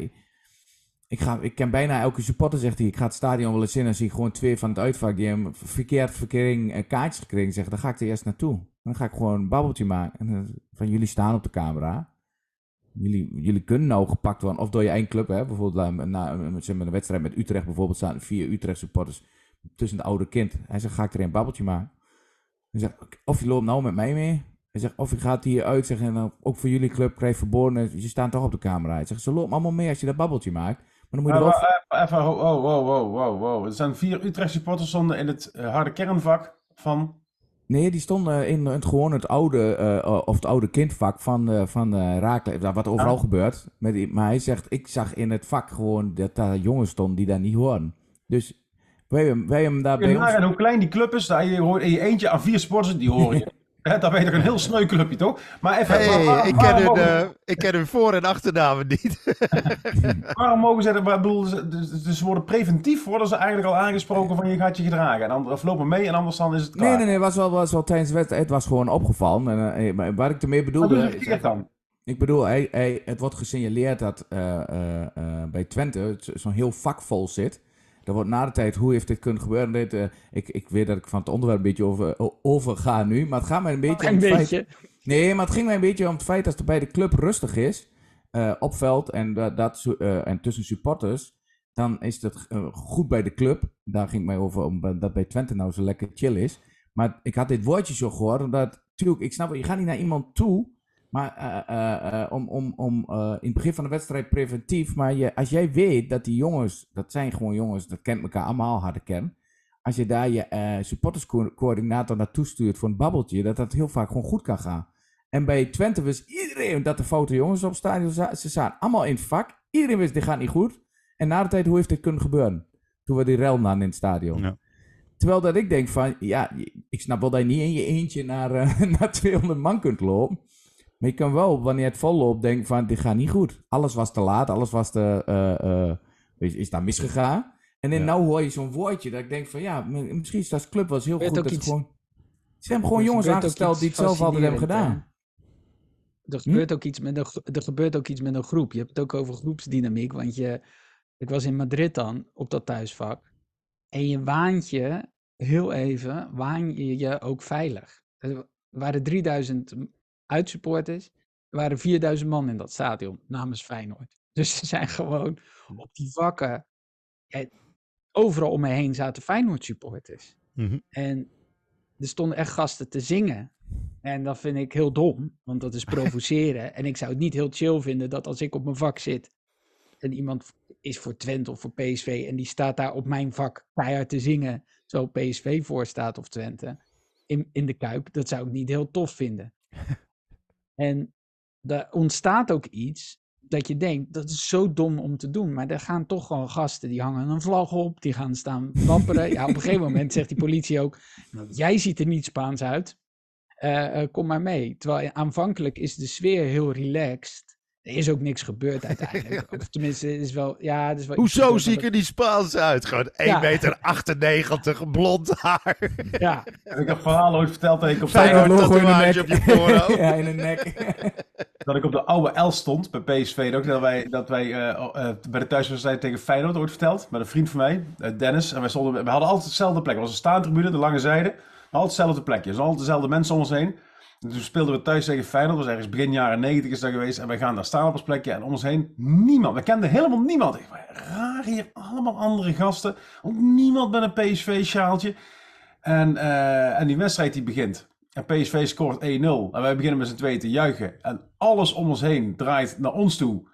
[SPEAKER 4] ik, ga, ik ken bijna elke supporter, zegt hij. Ik ga het stadion wel eens in en zie gewoon twee van het uitvak die hem verkeerd verkering en kaartjes gekregen. Zeggen, dan ga ik er eerst naartoe. Dan ga ik gewoon een babbeltje maken. En, dan- van jullie staan op de camera. Jullie, jullie kunnen nou gepakt worden, of door je eigen club, hè? bijvoorbeeld eh, na, zeg maar, een wedstrijd met Utrecht, bijvoorbeeld staan vier Utrecht supporters tussen de oude kind. Hij zegt, ga ik er een babbeltje maken? Hij zegt, of je loopt nou met mij mee, hij zegt, of je gaat hier uit, zeg, en dan ook voor jullie club krijg je verboden, je staan toch op de camera. Hij zegt, ze lopen allemaal mee als je dat babbeltje maakt, maar dan moet je wel...
[SPEAKER 5] maar, even, even, wow, wow, wow, wow, wow. Er zijn vier Utrecht supporters stonden in het eh, harde kernvak van...
[SPEAKER 4] Nee, die stonden in het, gewoon het oude, eh, of het oude kindvak van, eh van eh Raakle, wat overal
[SPEAKER 5] Ja.
[SPEAKER 4] gebeurt. Met maar hij zegt, ik zag in het vak gewoon dat daar jongens stonden die daar niet horen. Dus wij, wij hebben daar bij ons...
[SPEAKER 5] nagaan hoe klein die club is, daar je hoort in je eentje aan vier sporters, die horen je. Hè, Dan ben je toch een heel sneu clubje, toch? Maar even, waar-
[SPEAKER 2] Hey,
[SPEAKER 5] waar-
[SPEAKER 2] ik, ken hun,
[SPEAKER 5] mogen,
[SPEAKER 2] eh, ik ken hun voor- en achternamen niet.
[SPEAKER 5] waarom mogen ze, ik bedoel, ze, dus- dus ze worden preventief, worden ze eigenlijk al aangesproken van je gaat je gedragen. En anders, of lopen mee en anders dan is het klaar.
[SPEAKER 4] Nee, nee, nee, het was wel, was wel tijdens de wedstrijd, het was gewoon opgevallen. En, eh, maar wat ik ermee
[SPEAKER 5] Wat
[SPEAKER 4] bedoelde... is
[SPEAKER 5] verkeerd dan?
[SPEAKER 4] Ik bedoel, hij, hij, het wordt gesignaleerd dat eh, eh, eh, bij Twente zo'n heel vak vol zit. Er wordt na de tijd, hoe heeft dit kunnen gebeuren? Dit, eh, ik, ik weet dat ik van het onderwerp een beetje over, o- over ga nu, maar het gaat mij een beetje om
[SPEAKER 3] Een
[SPEAKER 4] het feit...
[SPEAKER 3] beetje.
[SPEAKER 4] Nee, maar het ging mij een beetje om het feit dat het bij de club rustig is, eh, op veld en, dat, eh, en tussen supporters, dan is het eh, goed bij de club. Daar ging het mij over om dat bij Twente nou zo lekker chill is. Maar ik had dit woordje zo gehoord, omdat, natuurlijk, ik snap je gaat niet naar iemand toe, maar eh, eh, eh, om, om, om in het begin van de wedstrijd preventief, maar je, als jij weet dat die jongens, dat zijn gewoon jongens, dat kent elkaar allemaal harde kern. Als je daar je supporterscoördinator naartoe stuurt voor een babbeltje, dat dat heel vaak gewoon goed kan gaan. En bij Twente wist iedereen dat de foute jongens op het stadion zaten. Ze zaten allemaal in het vak. Iedereen wist, dit gaat niet goed. En na de tijd, hoe heeft dit kunnen gebeuren? Toen we die rel namen in het stadion.
[SPEAKER 2] Ja.
[SPEAKER 4] Terwijl dat ik denk van, ja, ik snap wel dat je niet in je eentje naar, naar 200 man kunt lopen. Maar je kan wel, wanneer het vol loopt, denken van, dit gaat niet goed. Alles was te laat, alles was te, eh, is, is daar misgegaan. En dan
[SPEAKER 2] Ja.
[SPEAKER 4] nou hoor je zo'n woordje dat ik denk van, ja, misschien is dat club eens heel goed. Dat
[SPEAKER 3] iets-
[SPEAKER 4] gewoon, ze hebben gewoon jongens aangesteld die het zelf altijd hebben gedaan.
[SPEAKER 3] Er gebeurt, ook iets met een, er gebeurt ook iets met een groep. Je hebt het ook over groepsdynamiek. Want je, ik was in Madrid dan, op dat thuisvak. En je waant je, heel even, waan je je ook veilig. Er waren 3000 uitsupporters. Er waren 4000 man in dat stadion namens Feyenoord. Dus ze zijn gewoon op die vakken. ja, overal om me heen zaten Feyenoord supporters.
[SPEAKER 2] Mhm.
[SPEAKER 3] En er stonden echt gasten te zingen. En dat vind ik heel dom, want dat is provoceren. en ik zou het niet heel chill vinden dat als ik op mijn vak zit en iemand is voor Twente of voor PSV en die staat daar op mijn vak keihard te zingen, zo PSV voor staat of Twente, in, in de Kuip, dat zou ik niet heel tof vinden. en er ontstaat ook iets dat je denkt, dat is zo dom om te doen. Maar er gaan toch gewoon gasten, die hangen een vlag op, die gaan staan wapperen. ja, op een gegeven moment zegt die politie ook, "Nou, jij ziet er niet Spaans uit, Eh, eh, kom maar mee. Terwijl aanvankelijk is de sfeer heel relaxed. Er is ook niks gebeurd uiteindelijk. Of tenminste, is wel, ja, er is wel
[SPEAKER 2] Hoezo
[SPEAKER 3] gebeurd,
[SPEAKER 2] zie ik er niet Spaans uit? Gewoon 1
[SPEAKER 3] Ja.
[SPEAKER 2] meter 98, blond haar.
[SPEAKER 3] Ja,
[SPEAKER 5] Heb ik dat verhaal ooit verteld dat ik op,
[SPEAKER 2] Feyenoord
[SPEAKER 5] de,
[SPEAKER 4] logo in de
[SPEAKER 2] tatoeage
[SPEAKER 4] nek.
[SPEAKER 2] op je voorhoofd.
[SPEAKER 4] ja, in de nek.
[SPEAKER 5] dat ik op de oude L stond bij PSV. Ook dat wij, dat wij eh, eh, bij de thuiswedstrijd tegen Feyenoord ooit verteld. Met een vriend van mij, eh, Dennis. En wij stonden, we hadden altijd dezelfde plek. Het was een staantribune, de lange zijde. Altijd hetzelfde plekje. Er zijn altijd dezelfde mensen om ons heen. En toen speelden we thuis tegen Feyenoord. Dat was ergens begin jaren 90 is dat geweest. En wij gaan daar staan op ons plekje. En om ons heen niemand. We kenden helemaal niemand. Ik raar hier. Allemaal andere gasten. Ook niemand met een PSV-sjaaltje. En, eh, en die wedstrijd die begint. En PSV scoort 1-0. En wij beginnen met z'n tweeën te juichen. En alles om ons heen draait naar ons toe.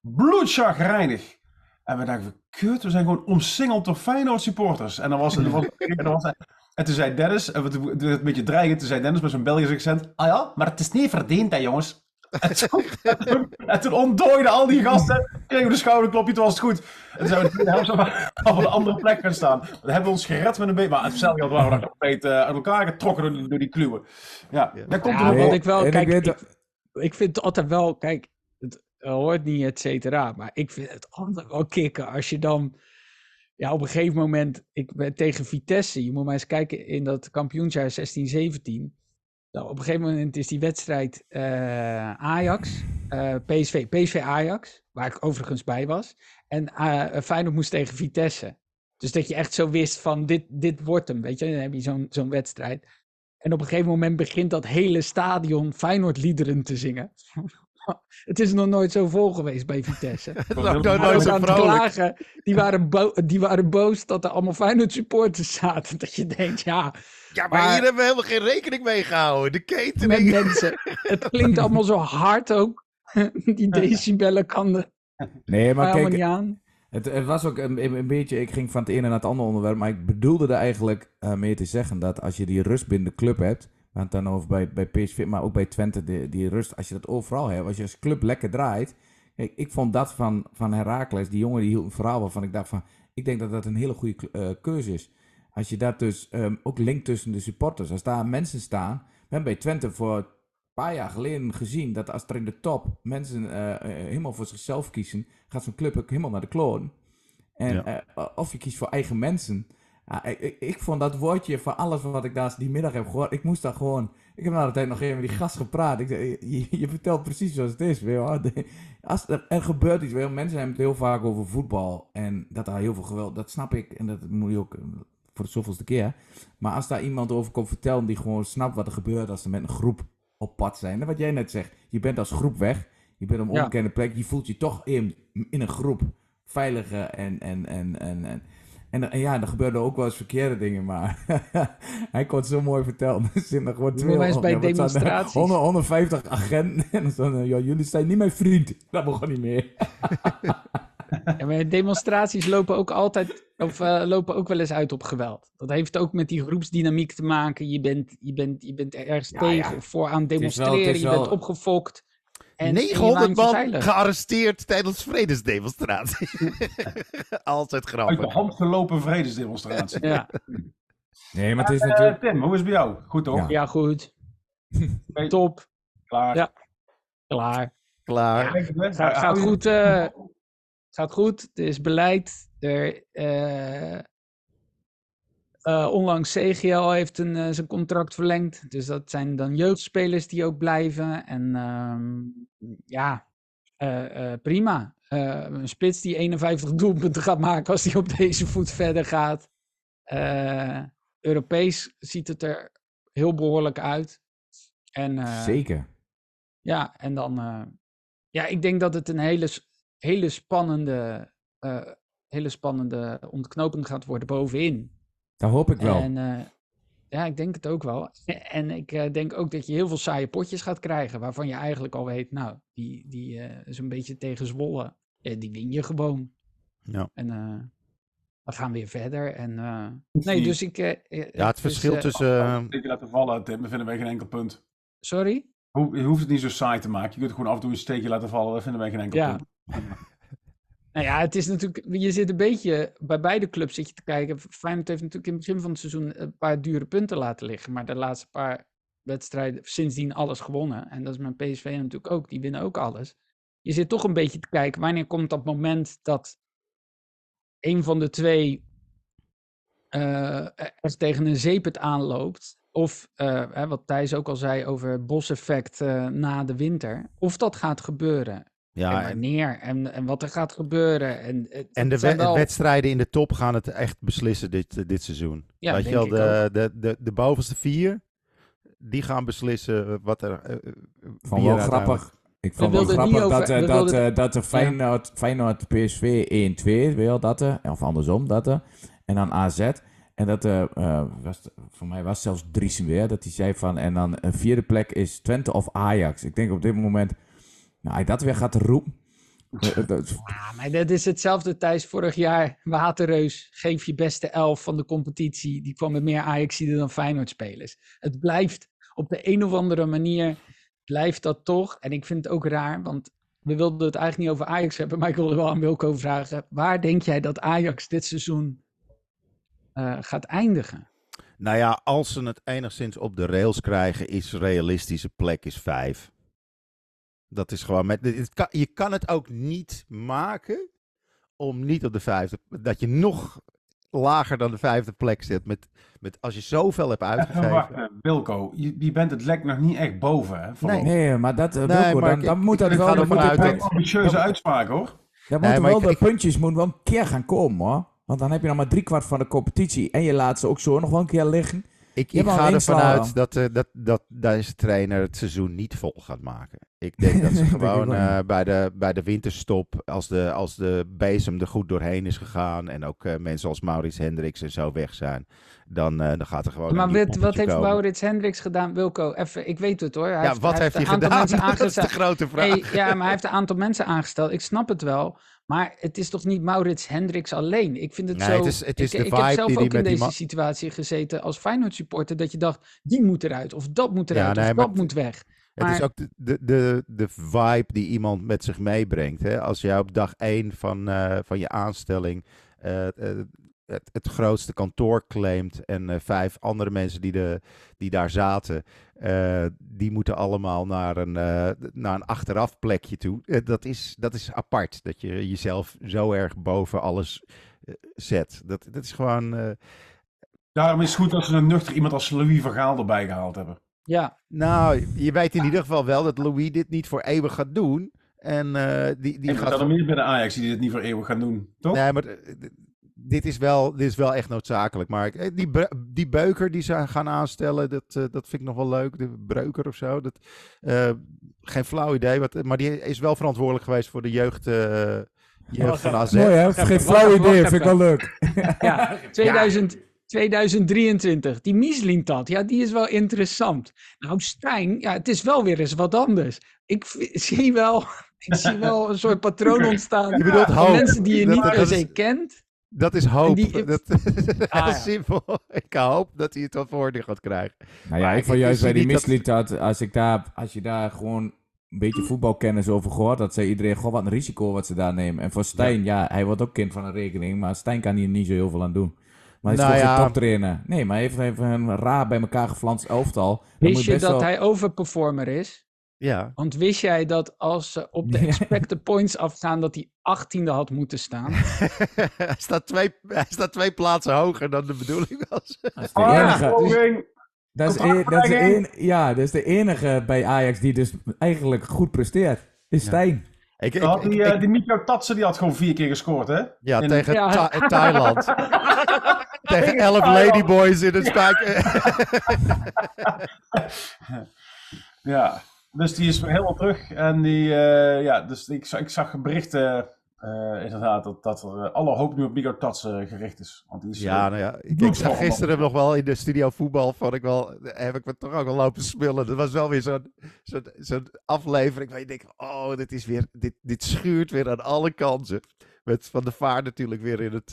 [SPEAKER 5] Bloedchagrijnig. En we dachten, kut, we zijn gewoon omsingeld door Feyenoord supporters. En dan was het... en, toen zei Dennis, en het werd een beetje dreigend, toen zei Dennis met zijn Belgisch accent, ah ja, maar het is niet verdiend hè jongens. En toen, en toen ontdooiden al die gasten, kregen we de schouderklopje, toen was het goed. En toen zijn we de helft op een andere plek gaan staan. Dan hebben we ons gered met een beetje, maar hetzelfde geld waren we nog uit elkaar getrokken door, door die kluwen. Ja, dat komt
[SPEAKER 3] ja,
[SPEAKER 5] er
[SPEAKER 3] wat
[SPEAKER 5] ook
[SPEAKER 3] ik wel, kijk,
[SPEAKER 4] ik
[SPEAKER 3] ik, vind het altijd wel, kijk, het hoort niet, et cetera, maar ik vind het altijd wel kicken als je dan, ja, op een gegeven moment, ik ben tegen Vitesse, je moet maar eens kijken in dat kampioensjaar 16, 17. Nou, op een gegeven moment is die wedstrijd eh, Ajax, eh, PSV, PSV Ajax, waar ik overigens bij was. En eh Feyenoord moest tegen Vitesse. Dus dat je echt zo wist van dit, dit wordt hem, weet je. Dan heb je zo'n zo'n wedstrijd. En op een gegeven moment begint dat hele stadion Feyenoord liederen te zingen. Het is nog nooit zo vol geweest bij Vitesse.
[SPEAKER 5] Heel
[SPEAKER 2] nooit zo
[SPEAKER 3] aan het
[SPEAKER 2] vrolijk.
[SPEAKER 3] klagen, die waren, die waren boos dat er allemaal Feyenoord supporters zaten. Dat je denkt, ja,
[SPEAKER 2] Ja, maar,
[SPEAKER 3] Maar-
[SPEAKER 2] hier hebben we helemaal geen rekening mee gehouden. De
[SPEAKER 3] met
[SPEAKER 2] catering.
[SPEAKER 3] mensen. Het klinkt allemaal zo hard ook. Die decibellen kan er
[SPEAKER 4] Nee, maar
[SPEAKER 3] helemaal
[SPEAKER 4] kijk,
[SPEAKER 3] niet aan.
[SPEAKER 4] Het, het was ook een, een beetje, ik ging van het ene naar het andere onderwerp, maar ik bedoelde er eigenlijk eh, mee te zeggen dat als je die rust binnen de club hebt, we hadden het dan over bij, bij PSV, maar ook bij Twente, die, die rust, als je dat overal hebt, als je als club lekker draait. Kijk, ik vond dat van, van Herakles, die jongen die hield een verhaal waarvan ik dacht van, ik denk dat dat een hele goede eh, keuze is. Als je dat dus ehm, ook linkt tussen de supporters, als daar mensen staan, we hebben bij Twente voor een paar jaar geleden gezien dat als er in de top mensen eh, eh, helemaal voor zichzelf kiezen, gaat zo'n club ook helemaal naar de kloon. En
[SPEAKER 2] Ja.
[SPEAKER 4] of je kiest voor eigen mensen. Ja, ik, ik, ik vond dat woordje van alles wat ik daar die middag heb gehoord, ik moest daar gewoon... Ik heb na de tijd nog even met die gast gepraat. Ik zei, je, je vertelt precies zoals het is. Je Als er, er gebeurt iets, je mensen hebben het heel vaak over voetbal. En dat daar heel veel geweld, dat snap ik. En dat moet je ook eh, voor de zoveelste keer. Maar als daar iemand over komt vertellen die gewoon snapt wat er gebeurt als ze met een groep op pad zijn. En wat jij net zegt, je bent als groep weg. Je bent op een
[SPEAKER 3] Ja.
[SPEAKER 4] onbekende plek. Je voelt je toch in, in een groep veiliger en... en, en, en, en en, en ja, er gebeurden ook wel eens verkeerde dingen, maar hij kon het zo mooi vertellen. Er zitten gewoon
[SPEAKER 3] Je moet maar eens bij
[SPEAKER 4] ja, zijn er?
[SPEAKER 3] demonstraties.
[SPEAKER 4] 100, 150 agenten. En dan ja, jullie zijn niet mijn vriend. Dat begon niet meer.
[SPEAKER 3] Ja, maar demonstraties lopen ook altijd, of eh, lopen ook wel eens uit op geweld. Dat heeft ook met die groepsdynamiek te maken. Je bent, je bent, je bent ergens
[SPEAKER 4] Ja,
[SPEAKER 3] tegen of voor aan het
[SPEAKER 4] is wel- het
[SPEAKER 3] demonstreren. je bent opgefokt. En, en je
[SPEAKER 2] 900
[SPEAKER 3] waant je
[SPEAKER 2] man gearresteerd tijdens vredesdemonstratie. Altijd
[SPEAKER 5] Uit de
[SPEAKER 2] grappig.
[SPEAKER 5] hand gelopen vredesdemonstratie.
[SPEAKER 3] Ja,
[SPEAKER 4] Nee, maar het is
[SPEAKER 5] Eh,
[SPEAKER 4] natuurlijk...
[SPEAKER 5] Tim, hoe is het bij jou? Goed toch?
[SPEAKER 4] Ja.
[SPEAKER 3] ja, goed. Top.
[SPEAKER 5] Klaar.
[SPEAKER 3] Ja. Klaar.
[SPEAKER 2] Klaar.
[SPEAKER 3] Gaat, gaat goed. eh, gaat goed. Het is beleid. Er, eh, eh, onlangs CGL heeft een, eh, zijn contract verlengd. Dus dat zijn dan jeugdspelers die ook blijven. En ehm, ja, eh, prima. Een spits die 51 doelpunten gaat maken als hij op deze voet verder gaat. Europees ziet het er heel behoorlijk uit. En,
[SPEAKER 4] Zeker.
[SPEAKER 3] ja, en dan. ja, ik denk dat het een hele, hele spannende. hele spannende ontknoping gaat worden bovenin.
[SPEAKER 4] Dat hoop ik wel.
[SPEAKER 3] En eh, ja, ik denk het ook wel. En ik eh, denk ook dat je heel veel saaie potjes gaat krijgen. Waarvan je eigenlijk al weet, nou, die, die eh, is een beetje tegen Zwolle. Eh, die win je gewoon.
[SPEAKER 2] Ja.
[SPEAKER 3] En eh, we gaan weer verder. En, eh, nee, dus ik.
[SPEAKER 2] Ja, het
[SPEAKER 3] dus,
[SPEAKER 2] verschil tussen... eh,
[SPEAKER 5] Een steekje laten vallen, Tim. Dat vinden wij geen enkel punt.
[SPEAKER 3] Sorry?
[SPEAKER 5] Je hoeft het niet zo saai te maken. Je kunt gewoon af en toe een steekje laten vallen. Dat vinden wij geen enkel
[SPEAKER 3] Ja.
[SPEAKER 5] punt.
[SPEAKER 3] Nou ja, het is natuurlijk, je zit een beetje, bij beide clubs zit je te kijken. Feyenoord heeft natuurlijk in het begin van het seizoen een paar dure punten laten liggen. Maar de laatste paar wedstrijden sindsdien alles gewonnen. En dat is met PSV natuurlijk ook, die winnen ook alles. Je zit toch een beetje te kijken, wanneer komt dat moment dat een van de twee eh echt tegen een zeepet aanloopt. Of, eh, wat Thijs ook al zei over boseffect eh, na de winter. Of dat gaat gebeuren
[SPEAKER 2] ja,
[SPEAKER 3] en
[SPEAKER 2] en,
[SPEAKER 3] wanneer en, en wat er gaat gebeuren. En, het,
[SPEAKER 2] en de
[SPEAKER 3] het zijn
[SPEAKER 2] we-
[SPEAKER 3] wel-
[SPEAKER 2] wedstrijden in de top gaan het echt beslissen dit, dit seizoen.
[SPEAKER 3] Ja,
[SPEAKER 2] Weet je wel, de, de, de, de bovenste vier, die gaan beslissen wat er. eh, eh,
[SPEAKER 4] Van wel
[SPEAKER 2] er
[SPEAKER 4] grappig. Ik vond
[SPEAKER 3] niet
[SPEAKER 4] grappig
[SPEAKER 3] over-
[SPEAKER 4] dat, eh,
[SPEAKER 3] we
[SPEAKER 4] dat,
[SPEAKER 3] wilden-
[SPEAKER 4] eh, dat de Feyenoord, Feyenoord PSV 1-2, weet je wel, dat eh, of andersom, dat eh, en dan AZ. En dat eh, eh, was, voor mij was zelfs Driesen weer, dat hij zei van, en dan een vierde plek is Twente of Ajax. Ik denk op dit moment, nou, hij dat weer gaat roepen. dat-
[SPEAKER 3] Ja, maar dat is hetzelfde Thijs vorig jaar. Waterreus, geef je beste elf van de competitie. Die kwam met meer Ajaxiden dan Feyenoord-spelers. Het blijft op de een of andere manier, blijft dat toch. En ik vind het ook raar, want we wilden het eigenlijk niet over Ajax hebben. Maar ik wilde wel aan Wilco vragen. Waar denk jij dat Ajax dit seizoen eh, gaat eindigen?
[SPEAKER 2] Nou ja, als ze het enigszins op de rails krijgen, is realistische plek is vijf. Dat is gewoon met. Het kan, je kan het ook niet maken om niet op de vijfde. Dat je nog lager dan de vijfde plek zit. Met, met, als je zoveel hebt
[SPEAKER 5] Even
[SPEAKER 2] uitgegeven.
[SPEAKER 5] wachten, Wilco. Je, je bent het lek nog niet echt boven, hè? voorlopig.
[SPEAKER 4] nee, maar dat, eh,
[SPEAKER 2] Nee,
[SPEAKER 4] Wilco,
[SPEAKER 2] maar
[SPEAKER 4] dan,
[SPEAKER 2] ik-
[SPEAKER 4] dan
[SPEAKER 2] ik-
[SPEAKER 4] moet dat
[SPEAKER 2] ik
[SPEAKER 4] wel,
[SPEAKER 2] ervan
[SPEAKER 4] moet
[SPEAKER 2] uit dat-
[SPEAKER 4] punt-
[SPEAKER 5] Ambitieuze uitspraak, hoor.
[SPEAKER 4] dan
[SPEAKER 2] Nee,
[SPEAKER 4] moeten wel
[SPEAKER 2] ik-
[SPEAKER 4] de
[SPEAKER 2] ik-
[SPEAKER 4] puntjes moeten wel een keer gaan komen, hoor. Want dan heb je nog maar driekwart van de competitie. En je laat ze ook zo nog wel een keer liggen.
[SPEAKER 2] Ik, ik ga ervan uit dat, eh, dat, dat deze trainer het seizoen niet vol gaat maken. Ik denk dat ze gewoon eh, bij, de, bij de winterstop, als de, als de bezem er goed doorheen is gegaan en ook eh, mensen als Maurits Hendricks en zo weg zijn, dan, eh, dan gaat er gewoon
[SPEAKER 3] maar wat, wat heeft
[SPEAKER 2] komen.
[SPEAKER 3] Maurits Hendricks gedaan? Wilco, even, ik weet het hoor. Hij
[SPEAKER 2] Ja, wat heeft hij gedaan?
[SPEAKER 3] mensen
[SPEAKER 2] Dat is de grote vraag.
[SPEAKER 3] Hey, ja, maar hij heeft een aantal mensen aangesteld. Ik snap het wel. Maar het is toch niet Maurits Hendricks alleen? Ik vind het
[SPEAKER 2] Nee,
[SPEAKER 3] zo...
[SPEAKER 2] het is- het is
[SPEAKER 3] ik,
[SPEAKER 2] de
[SPEAKER 3] ik heb zelf
[SPEAKER 2] die die
[SPEAKER 3] ook in deze
[SPEAKER 2] ma-
[SPEAKER 3] situatie gezeten als Feyenoord supporter. Dat je dacht, die moet eruit. Of dat moet
[SPEAKER 2] Ja,
[SPEAKER 3] eruit.
[SPEAKER 2] nee,
[SPEAKER 3] of dat moet weg.
[SPEAKER 2] Het is ook de, de, de, de vibe die iemand met zich meebrengt. Hè? Als jij op dag één van, eh, van je aanstelling eh, eh, het, het grootste kantoor claimt en eh, vijf andere mensen die, de, die daar zaten, eh, die moeten allemaal naar een, eh, naar een achteraf plekje toe. Dat, is, dat is apart, dat je jezelf zo erg boven alles zet. Dat, dat is gewoon... eh,
[SPEAKER 5] Daarom is het goed dat ze een nuchter iemand als Louis van Gaal erbij gehaald hebben.
[SPEAKER 3] Ja,
[SPEAKER 2] nou, je weet in ieder geval wel dat Louis dit niet voor eeuwig gaat doen. En eh, die, die
[SPEAKER 5] Ik
[SPEAKER 2] gaat
[SPEAKER 5] er meer bij de Ajax die dit niet voor eeuwig gaan doen, toch?
[SPEAKER 2] Nee, maar dit is wel, dit is wel echt noodzakelijk. Maar eh, die, die beuker die ze gaan aanstellen, dat, eh, dat vind ik nog wel leuk. De breuker of zo. Dat, eh, geen flauw idee. Wat, maar die is wel verantwoordelijk geweest voor de jeugd, eh, jeugd van AZ.
[SPEAKER 4] Mooi hè?
[SPEAKER 3] Wacht
[SPEAKER 4] Geen flauw idee, vind ik wel leuk.
[SPEAKER 3] ja. 2000, 2023. Die Mieslintat, ja, die is wel interessant. Nou, Stijn, ja, het is wel weer eens wat anders. Ik zie wel, ik zie wel een soort patroon ontstaan.
[SPEAKER 2] Je bedoelt hoop.
[SPEAKER 3] mensen die je
[SPEAKER 2] Dat-
[SPEAKER 3] niet per
[SPEAKER 2] is-
[SPEAKER 3] se kent.
[SPEAKER 2] Dat is hoop.
[SPEAKER 3] die-
[SPEAKER 2] dat,
[SPEAKER 3] Ah, ja.
[SPEAKER 2] simpel. Ik hoop dat hij het wat voor gaat krijgen.
[SPEAKER 4] Nou ja,
[SPEAKER 2] Maar
[SPEAKER 4] ik vond juist bij die
[SPEAKER 2] dat-
[SPEAKER 4] mislied dat als, ik daar, als je daar gewoon een beetje voetbalkennis over gehoord, dat zei iedereen, goh, wat een risico wat ze daar nemen. En voor Stijn, ja, hij wordt ook kind van een rekening, maar Stijn kan hier niet zo heel veel aan doen. Maar hij is
[SPEAKER 2] Nou ja.
[SPEAKER 4] toptrainer. Nee, maar hij heeft even een raar bij elkaar geflanst elftal. Dan moet
[SPEAKER 3] Wist je dat
[SPEAKER 4] wel-
[SPEAKER 3] hij overperformer is?
[SPEAKER 2] Ja.
[SPEAKER 3] Want wist jij dat als ze op de
[SPEAKER 4] Ja.
[SPEAKER 3] expected points afgaan, dat hij 18e had moeten staan?
[SPEAKER 2] hij, staat twee, hij staat twee plaatsen hoger dan de bedoeling was.
[SPEAKER 4] Dat is de. Dat is, e- dat, is de
[SPEAKER 5] Contractverlenging.
[SPEAKER 4] een, ja, dat is de enige bij Ajax die dus eigenlijk goed presteert. Is Stijn.
[SPEAKER 2] Ik, ik,
[SPEAKER 5] Dan had die,
[SPEAKER 2] ik-
[SPEAKER 5] eh,
[SPEAKER 2] ik-
[SPEAKER 5] die Mikko Tatsen, die had gewoon vier keer gescoord, hè?
[SPEAKER 2] ja,
[SPEAKER 5] in-
[SPEAKER 2] tegen
[SPEAKER 3] Ja.
[SPEAKER 2] Tha- Thailand. tegen elf
[SPEAKER 5] Thailand.
[SPEAKER 2] ladyboys in het spijk.
[SPEAKER 5] Ja, dus die is weer helemaal terug. En die, eh, ja, dus ik, zag- ik zag berichten, eh, inderdaad, dat, dat er eh, alle hoop nu op Mikko Tatsen gericht is. Want die is,
[SPEAKER 2] Ja, nou ja, ik, zag gisteren nog wel in de studio voetbal, vond ik wel, heb ik me toch ook wel lopen spullen. Dat was wel weer zo'n zo'n aflevering waar je denkt, oh, dit, is weer, dit, dit schuurt weer aan alle kanten. Met Van de Vaart natuurlijk weer in, het,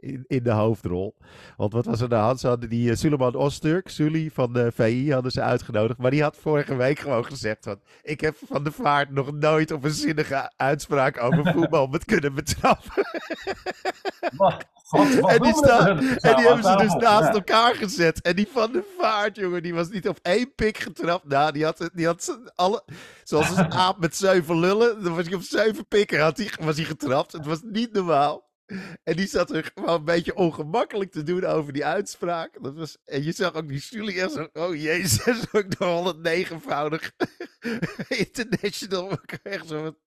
[SPEAKER 2] in, in de hoofdrol. Want wat was er aan de hand? Ze hadden die uh, Suleiman Osturk, Sully van de VI, hadden ze uitgenodigd. Maar die had vorige week gewoon gezegd, van, ik heb Van de Vaart nog nooit op een zinnige uitspraak over voetbal met kunnen betrappen.
[SPEAKER 5] Wat, wat, wat
[SPEAKER 2] En die, en
[SPEAKER 5] Nou,
[SPEAKER 2] die hebben ze dus naast
[SPEAKER 5] Ja.
[SPEAKER 2] elkaar gezet. En die van de vaart, jongen, die was niet op één pik getrapt. Nou, die had, die had alle, zoals een aap met zeven lullen. Dan was hij op zeven pikken had hij, was hij getrapt. Het was niet normaal. En die zat er gewoon een beetje ongemakkelijk te doen over die uitspraak. Dat was, en je zag ook die Sully echt zo, oh jezus, ook de 109-voudig international. Echt zo, wat-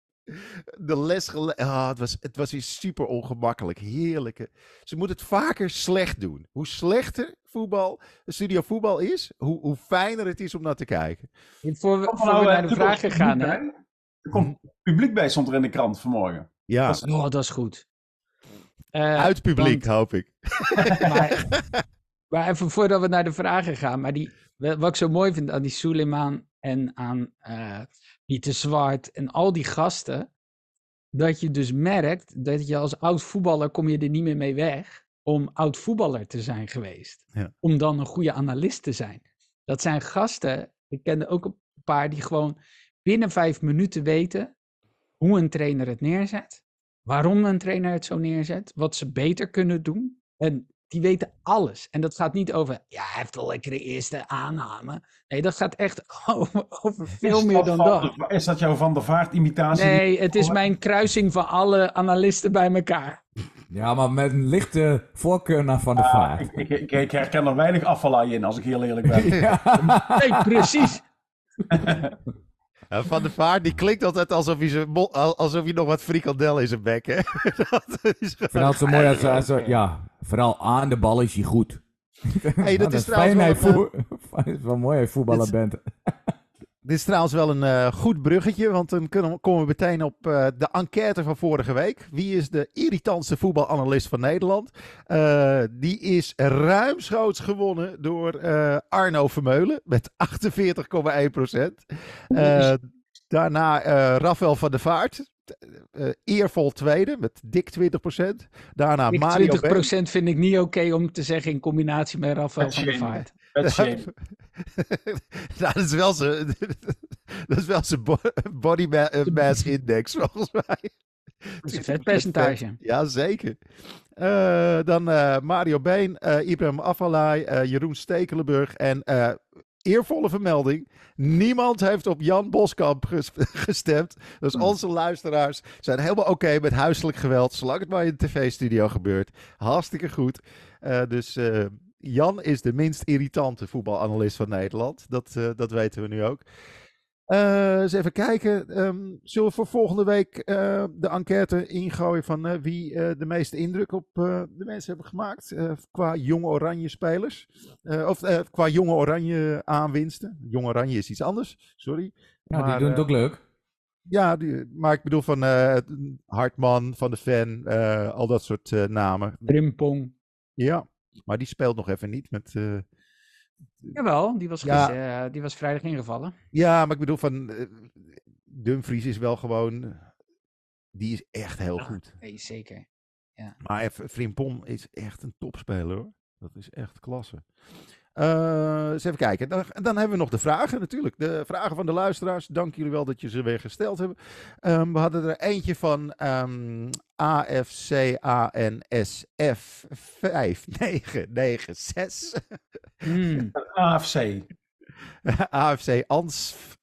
[SPEAKER 2] de les gele- ah, het, was, het was weer super ongemakkelijk. Heerlijke. Ze moeten het vaker slecht doen. Hoe slechter voetbal, studio voetbal is, hoe, hoe fijner het is om naar te kijken.
[SPEAKER 3] Voor we,
[SPEAKER 5] Komt
[SPEAKER 3] voor
[SPEAKER 5] er nou,
[SPEAKER 3] we
[SPEAKER 5] eh,
[SPEAKER 3] naar de
[SPEAKER 5] publiek
[SPEAKER 3] vragen gaan, hè?
[SPEAKER 5] bij? Er komt publiek bij, stond er in de krant vanmorgen.
[SPEAKER 2] Ja,
[SPEAKER 5] Dat is-
[SPEAKER 3] Oh, dat is goed. Eh,
[SPEAKER 2] uit publiek,
[SPEAKER 3] want-
[SPEAKER 2] hoop ik.
[SPEAKER 3] maar, maar even voordat we naar de vragen gaan. Maar die, wa- wat ik zo mooi vind aan die Suleiman en aan eh Pieter Zwart en al die gasten. Dat je dus merkt dat je als oud voetballer kom je er niet meer mee weg. Om oud voetballer te zijn geweest.
[SPEAKER 2] Ja.
[SPEAKER 3] Om dan een goede analist te zijn. Dat zijn gasten. Ik kende ook een paar die gewoon binnen vijf minuten weten hoe een trainer het neerzet. Waarom een trainer het zo neerzet. Wat ze beter kunnen doen. En die weten alles. En dat gaat niet over, ja, hij heeft wel lekkere eerste aanname. Nee, dat gaat echt over, over veel
[SPEAKER 5] Is
[SPEAKER 3] meer dan dat.
[SPEAKER 5] de- is dat jouw Van der Vaart imitatie?
[SPEAKER 3] Nee, het is mijn kruising van alle analisten bij elkaar.
[SPEAKER 4] Ja, maar met een lichte voorkeur naar Van der Vaart.
[SPEAKER 5] Ik, ik, ik, ik herken er weinig afvallei in, als ik heel eerlijk ben.
[SPEAKER 3] Nee, precies.
[SPEAKER 2] Van de Vaart, die klinkt altijd alsof hij, zijn alsof hij nog wat frikandel in zijn bek heeft. dat is
[SPEAKER 4] zo mooi als, als ze- ja, vooral aan de bal is hij goed.
[SPEAKER 2] Hey, dat is trouwens
[SPEAKER 4] hij
[SPEAKER 2] wel
[SPEAKER 4] voe- fijn- wel mooi hij voetballer bent.
[SPEAKER 2] Dit is trouwens wel een eh, goed bruggetje, want dan we- komen we meteen op eh, de enquête van vorige week. Wie is de irritantste voetbalanalist van Nederland? Eh, die is ruimschoots gewonnen door eh, Arno Vermeulen met 48,1 procent. daarna eh Rafael van der Vaart, eh, eervol tweede met dik 20 procent. Daarna
[SPEAKER 3] Ik
[SPEAKER 2] Mario
[SPEAKER 3] 20%
[SPEAKER 2] Ben.
[SPEAKER 3] vind ik niet oké om te zeggen in combinatie met Rafael van der Vaart.
[SPEAKER 2] Nou, dat is wel zijn, dat is wel zijn bo- body eh, mass index, volgens mij.
[SPEAKER 3] Dat is een vetpercentage.
[SPEAKER 2] Ja, zeker. Eh, dan eh, Mario Been, Ibrahim eh, Jeroen Stekelenburg en eervolle vermelding. Niemand heeft op Jan Boskamp ges- gestemd. Dus onze luisteraars zijn helemaal oké met huiselijk geweld, zolang het maar in de tv-studio gebeurt. Hartstikke goed. Dus Jan is de minst irritante voetbalanalist van Nederland. Dat, eh, dat weten we nu ook. Eh, eens even kijken. Ehm, zullen we voor volgende week eh, de enquête ingooien van wie de meeste indruk op de mensen hebben gemaakt qua jonge oranje spelers? Of qua jonge oranje aanwinsten. Jong oranje is iets anders, sorry.
[SPEAKER 4] Ja,
[SPEAKER 2] Maar,
[SPEAKER 4] die doen het ook leuk.
[SPEAKER 2] Ja, die, maar ik bedoel van Hartman, Van de Ven, al dat soort namen.
[SPEAKER 3] Drimpong.
[SPEAKER 2] Ja, maar die speelt nog even niet met... eh,
[SPEAKER 3] Jawel, die was,
[SPEAKER 2] Ja.
[SPEAKER 3] gis- eh, die was vrijdag ingevallen.
[SPEAKER 2] Ja, maar ik bedoel van eh, Dumfries is wel gewoon... Die is echt heel
[SPEAKER 3] Ja.
[SPEAKER 2] goed.
[SPEAKER 3] Nee, zeker.
[SPEAKER 2] Maar even, Frimpong is echt een topspeler hoor. Dat is echt klasse. Eh, eens even kijken. Dan, dan hebben we nog de vragen natuurlijk. De vragen van de luisteraars. Dank jullie wel dat je ze weer gesteld hebben. Ehm, we hadden er eentje van ehm AFCANSF 5996.
[SPEAKER 3] Hmm.
[SPEAKER 5] AFC.
[SPEAKER 2] AFC ANSF.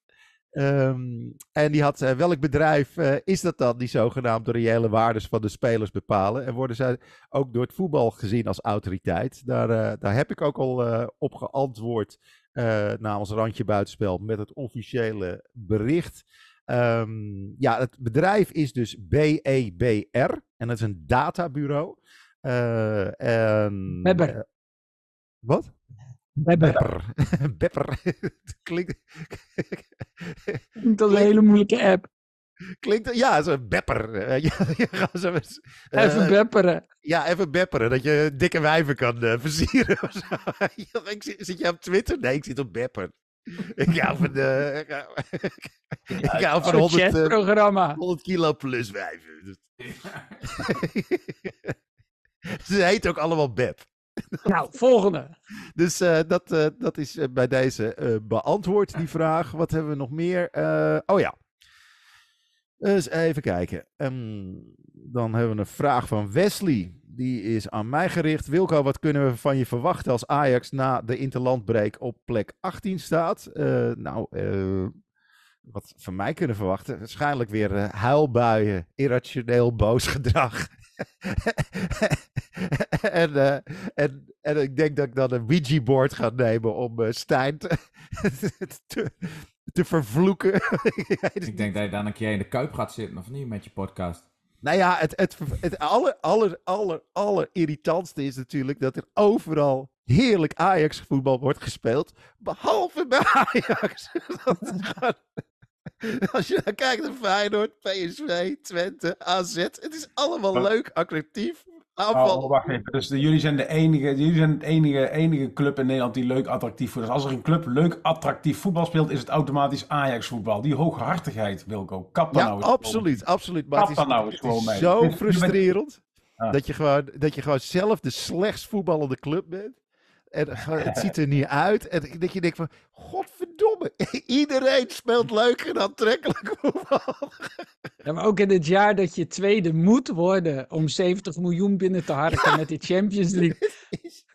[SPEAKER 2] Ehm, en die had, eh, welk bedrijf eh, is dat dan die zogenaamd de reële waardes van de spelers bepalen? En worden zij ook door het voetbal gezien als autoriteit? Daar, eh, daar heb ik ook al eh, op geantwoord eh, namens Randje Buitenspel met het officiële bericht. Ehm, ja, het bedrijf is dus BEBR en dat is een databureau. En, eh, wat?
[SPEAKER 3] Bebber.
[SPEAKER 2] Bepper. Bepper. Klinkt,
[SPEAKER 3] Dat is een hele moeilijke app.
[SPEAKER 2] klinkt, ja, bepper. Eh, ja, zo eens, eh,
[SPEAKER 3] Even bepperen.
[SPEAKER 2] ja, even bepperen, dat je dikke wijven kan eh, versieren. of zo. ik, zit, zit je op Twitter? Nee, ik zit op Bepper. Ik hou van, de, ik hou, ik hou van
[SPEAKER 3] Zo'n
[SPEAKER 2] 100, eh. 100 kilo plus wijven. Ze heet ook allemaal Bep.
[SPEAKER 3] Nou, volgende.
[SPEAKER 2] Dus eh, dat, eh, dat is bij deze beantwoord, die vraag. Wat hebben we nog meer? Oh ja. Dus even kijken. Ehm, dan hebben we een vraag van Wesley. Die is aan mij gericht. Wilco, wat kunnen we van je verwachten als Ajax na de interlandbreek op plek 18 staat? Eh, nou, eh, wat van mij kunnen verwachten? Waarschijnlijk weer eh, huilbuien, irrationeel boos gedrag. en, en, en ik denk dat ik dan een Ouija-board ga nemen om eh, Stijn te, te vervloeken.
[SPEAKER 4] Ik denk dat je dan een keer in de kuip gaat zitten, of niet, met je podcast.
[SPEAKER 2] Nou ja, het, het, het aller, aller, aller, aller irritantste is natuurlijk dat er overal heerlijk Ajax voetbal wordt gespeeld. Behalve bij Ajax. Als je dan kijkt naar Feyenoord, PSV, Twente, AZ. Het is allemaal leuk, attractief. Aanval.
[SPEAKER 5] Oh, wacht even. Dus de- jullie zijn de enige, jullie zijn het enige, enige club in Nederland die leuk attractief voetbal. Dus als er een club leuk attractief voetbal speelt, is het automatisch Ajax voetbal. Die hooghartigheid, Wilco. Kap dan
[SPEAKER 2] Ja,
[SPEAKER 5] nou eens
[SPEAKER 2] absoluut, absoluut. Maar het
[SPEAKER 5] Kap
[SPEAKER 2] is,
[SPEAKER 5] nou eens gewoon mee.
[SPEAKER 2] zo frustrerend
[SPEAKER 5] Ah.
[SPEAKER 2] dat, je gewoon, dat je gewoon zelf de slechtst voetballende club bent. En het ziet er niet uit. En dat je denkt van, godverdomme, iedereen speelt leuk en aantrekkelijk voetbal.
[SPEAKER 3] Ja, maar ook in het jaar dat je tweede moet worden om 70 miljoen binnen te harken met de Champions League.
[SPEAKER 2] Het is,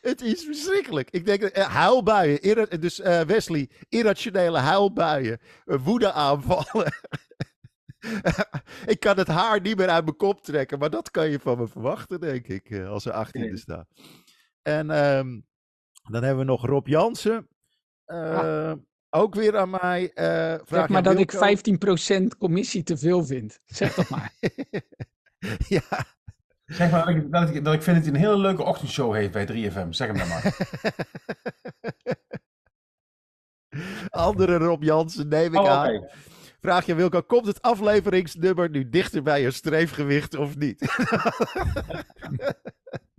[SPEAKER 2] het is verschrikkelijk. Ik denk, eh, huilbuien, irra- dus eh, Wesley, irrationele huilbuien, eh, woedeaanvallen. ik kan het haar niet meer uit mijn kop trekken, maar dat kan je van me verwachten, denk ik, als er 18e staat. En ehm, dan hebben we nog Rob Jansen. Eh, Ook weer aan mij. eh vraag
[SPEAKER 3] Zeg maar dat ik
[SPEAKER 2] Wilco.
[SPEAKER 3] 15% commissie te veel vind. Zeg dat maar.
[SPEAKER 2] ja,
[SPEAKER 5] Zeg maar dat ik, dat, ik, dat ik vind dat hij een hele leuke ochtendshow heeft bij 3FM. Zeg hem dan maar.
[SPEAKER 2] andere Rob Jansen neem ik
[SPEAKER 5] Oh,
[SPEAKER 2] aan. Vraag je Wilco, komt het afleveringsnummer nu dichter bij je streefgewicht of niet?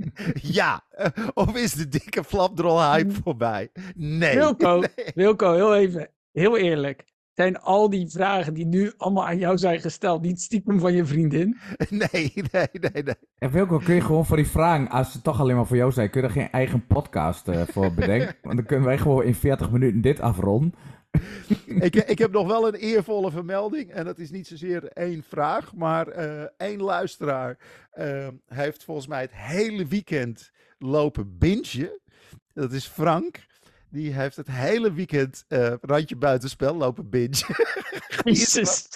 [SPEAKER 2] ja. Eh, Of is de dikke flapdrol hype voorbij? Nee.
[SPEAKER 3] Wilco, Wilco, heel even. Heel eerlijk. Zijn al die vragen die nu allemaal aan jou zijn gesteld niet stiekem van je vriendin?
[SPEAKER 2] Nee, nee, nee, nee.
[SPEAKER 4] En Wilco, kun je gewoon voor die vragen, als ze toch alleen maar voor jou zijn, kun je er geen eigen podcast eh, voor bedenken? Want dan kunnen wij gewoon in 40 minuten dit afronden.
[SPEAKER 2] ik, ik heb nog wel een eervolle vermelding. En dat is niet zozeer één vraag. Maar eh, één luisteraar eh, heeft volgens mij het hele weekend lopen bingen. Dat is Frank. Die heeft het hele weekend eh, randje buitenspel lopen bingen.
[SPEAKER 3] Jezus.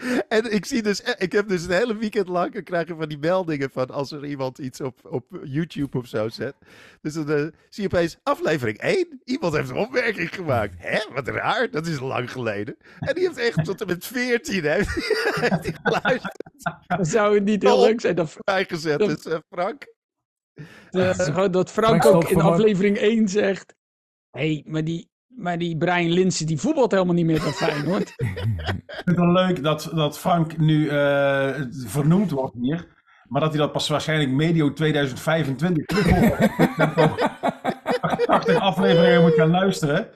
[SPEAKER 2] En ik zie dus, ik heb dus een hele weekend lang, krijg je van die meldingen van als er iemand iets op, op YouTube of zo zet. Dus dan eh, zie je opeens aflevering 1. Iemand heeft een opmerking gemaakt. Hè, wat raar, dat is lang geleden. En die heeft echt tot en met 14 heeft, heeft die geluisterd
[SPEAKER 3] Zou het niet heel leuk zijn dat,
[SPEAKER 2] bijgezet.
[SPEAKER 3] Dat-
[SPEAKER 2] eh, Frank,
[SPEAKER 3] eh, dat Frank
[SPEAKER 4] Frank
[SPEAKER 3] ook in aflevering 1 zegt... Hé, hey, maar, die, maar die Brian Linsen die voetbalt helemaal niet meer zo fijn hoor.
[SPEAKER 5] Ik vind het wel leuk dat, dat Frank nu eh, vernoemd wordt hier. Maar dat hij dat pas waarschijnlijk medio 2025 terug hoort. 80 afleveringen moet gaan luisteren.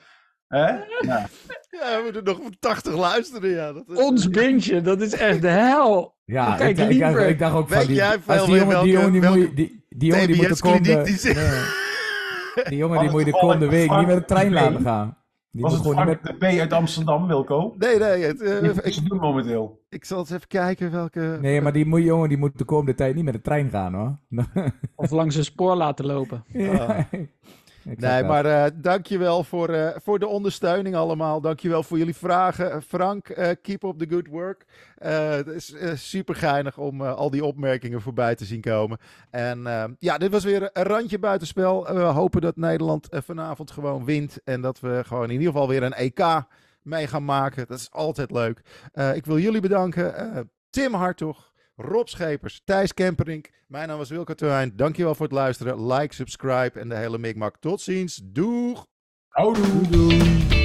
[SPEAKER 5] Hè? Ja.
[SPEAKER 2] ja, we moeten nog voor 80 luisteren. Ja, dat is,
[SPEAKER 3] Ons bintje, dat is echt de hel.
[SPEAKER 4] Ja,
[SPEAKER 3] Kijk,
[SPEAKER 4] ik, ik, ik,
[SPEAKER 3] liever-
[SPEAKER 4] ik dacht ook van die, als die jongen, die jongen die, moet je- die, die jongen die moet
[SPEAKER 2] die
[SPEAKER 4] Nee. Die jongen die moet je de komende week niet met de trein
[SPEAKER 5] de
[SPEAKER 4] laten gaan. Die
[SPEAKER 5] Was
[SPEAKER 4] moet
[SPEAKER 5] het
[SPEAKER 4] gewoon niet
[SPEAKER 5] Frank
[SPEAKER 4] met...
[SPEAKER 5] de P uit Amsterdam, Wilco?
[SPEAKER 2] Nee, nee. Het, eh,
[SPEAKER 5] Die moet
[SPEAKER 2] ik,
[SPEAKER 5] ze doen momenteel.
[SPEAKER 2] ik zal eens even kijken welke...
[SPEAKER 4] Nee, maar die moet- jongen die moet de komende tijd niet met de trein gaan hoor.
[SPEAKER 3] Of langs een spoor laten lopen.
[SPEAKER 4] Ja. Zeg
[SPEAKER 2] Nee, maar eh dankjewel voor, eh, voor de ondersteuning allemaal. Dankjewel voor jullie vragen. Eh, Frank, keep up the good work. Het is super geinig om al die opmerkingen voorbij te zien komen. En ja, dit was weer een randje buitenspel. We hopen dat Nederland vanavond gewoon wint. En dat we gewoon in ieder geval weer een EK mee gaan maken. Dat is altijd leuk. Ik wil jullie bedanken. Tim Hartog. Rob Schepers, Thijs Kemperink. Mijn naam is Wilco Terwijn. Dankjewel voor het luisteren. Like, subscribe en de hele mikmak. Tot ziens. Doeg!
[SPEAKER 5] Houdoe.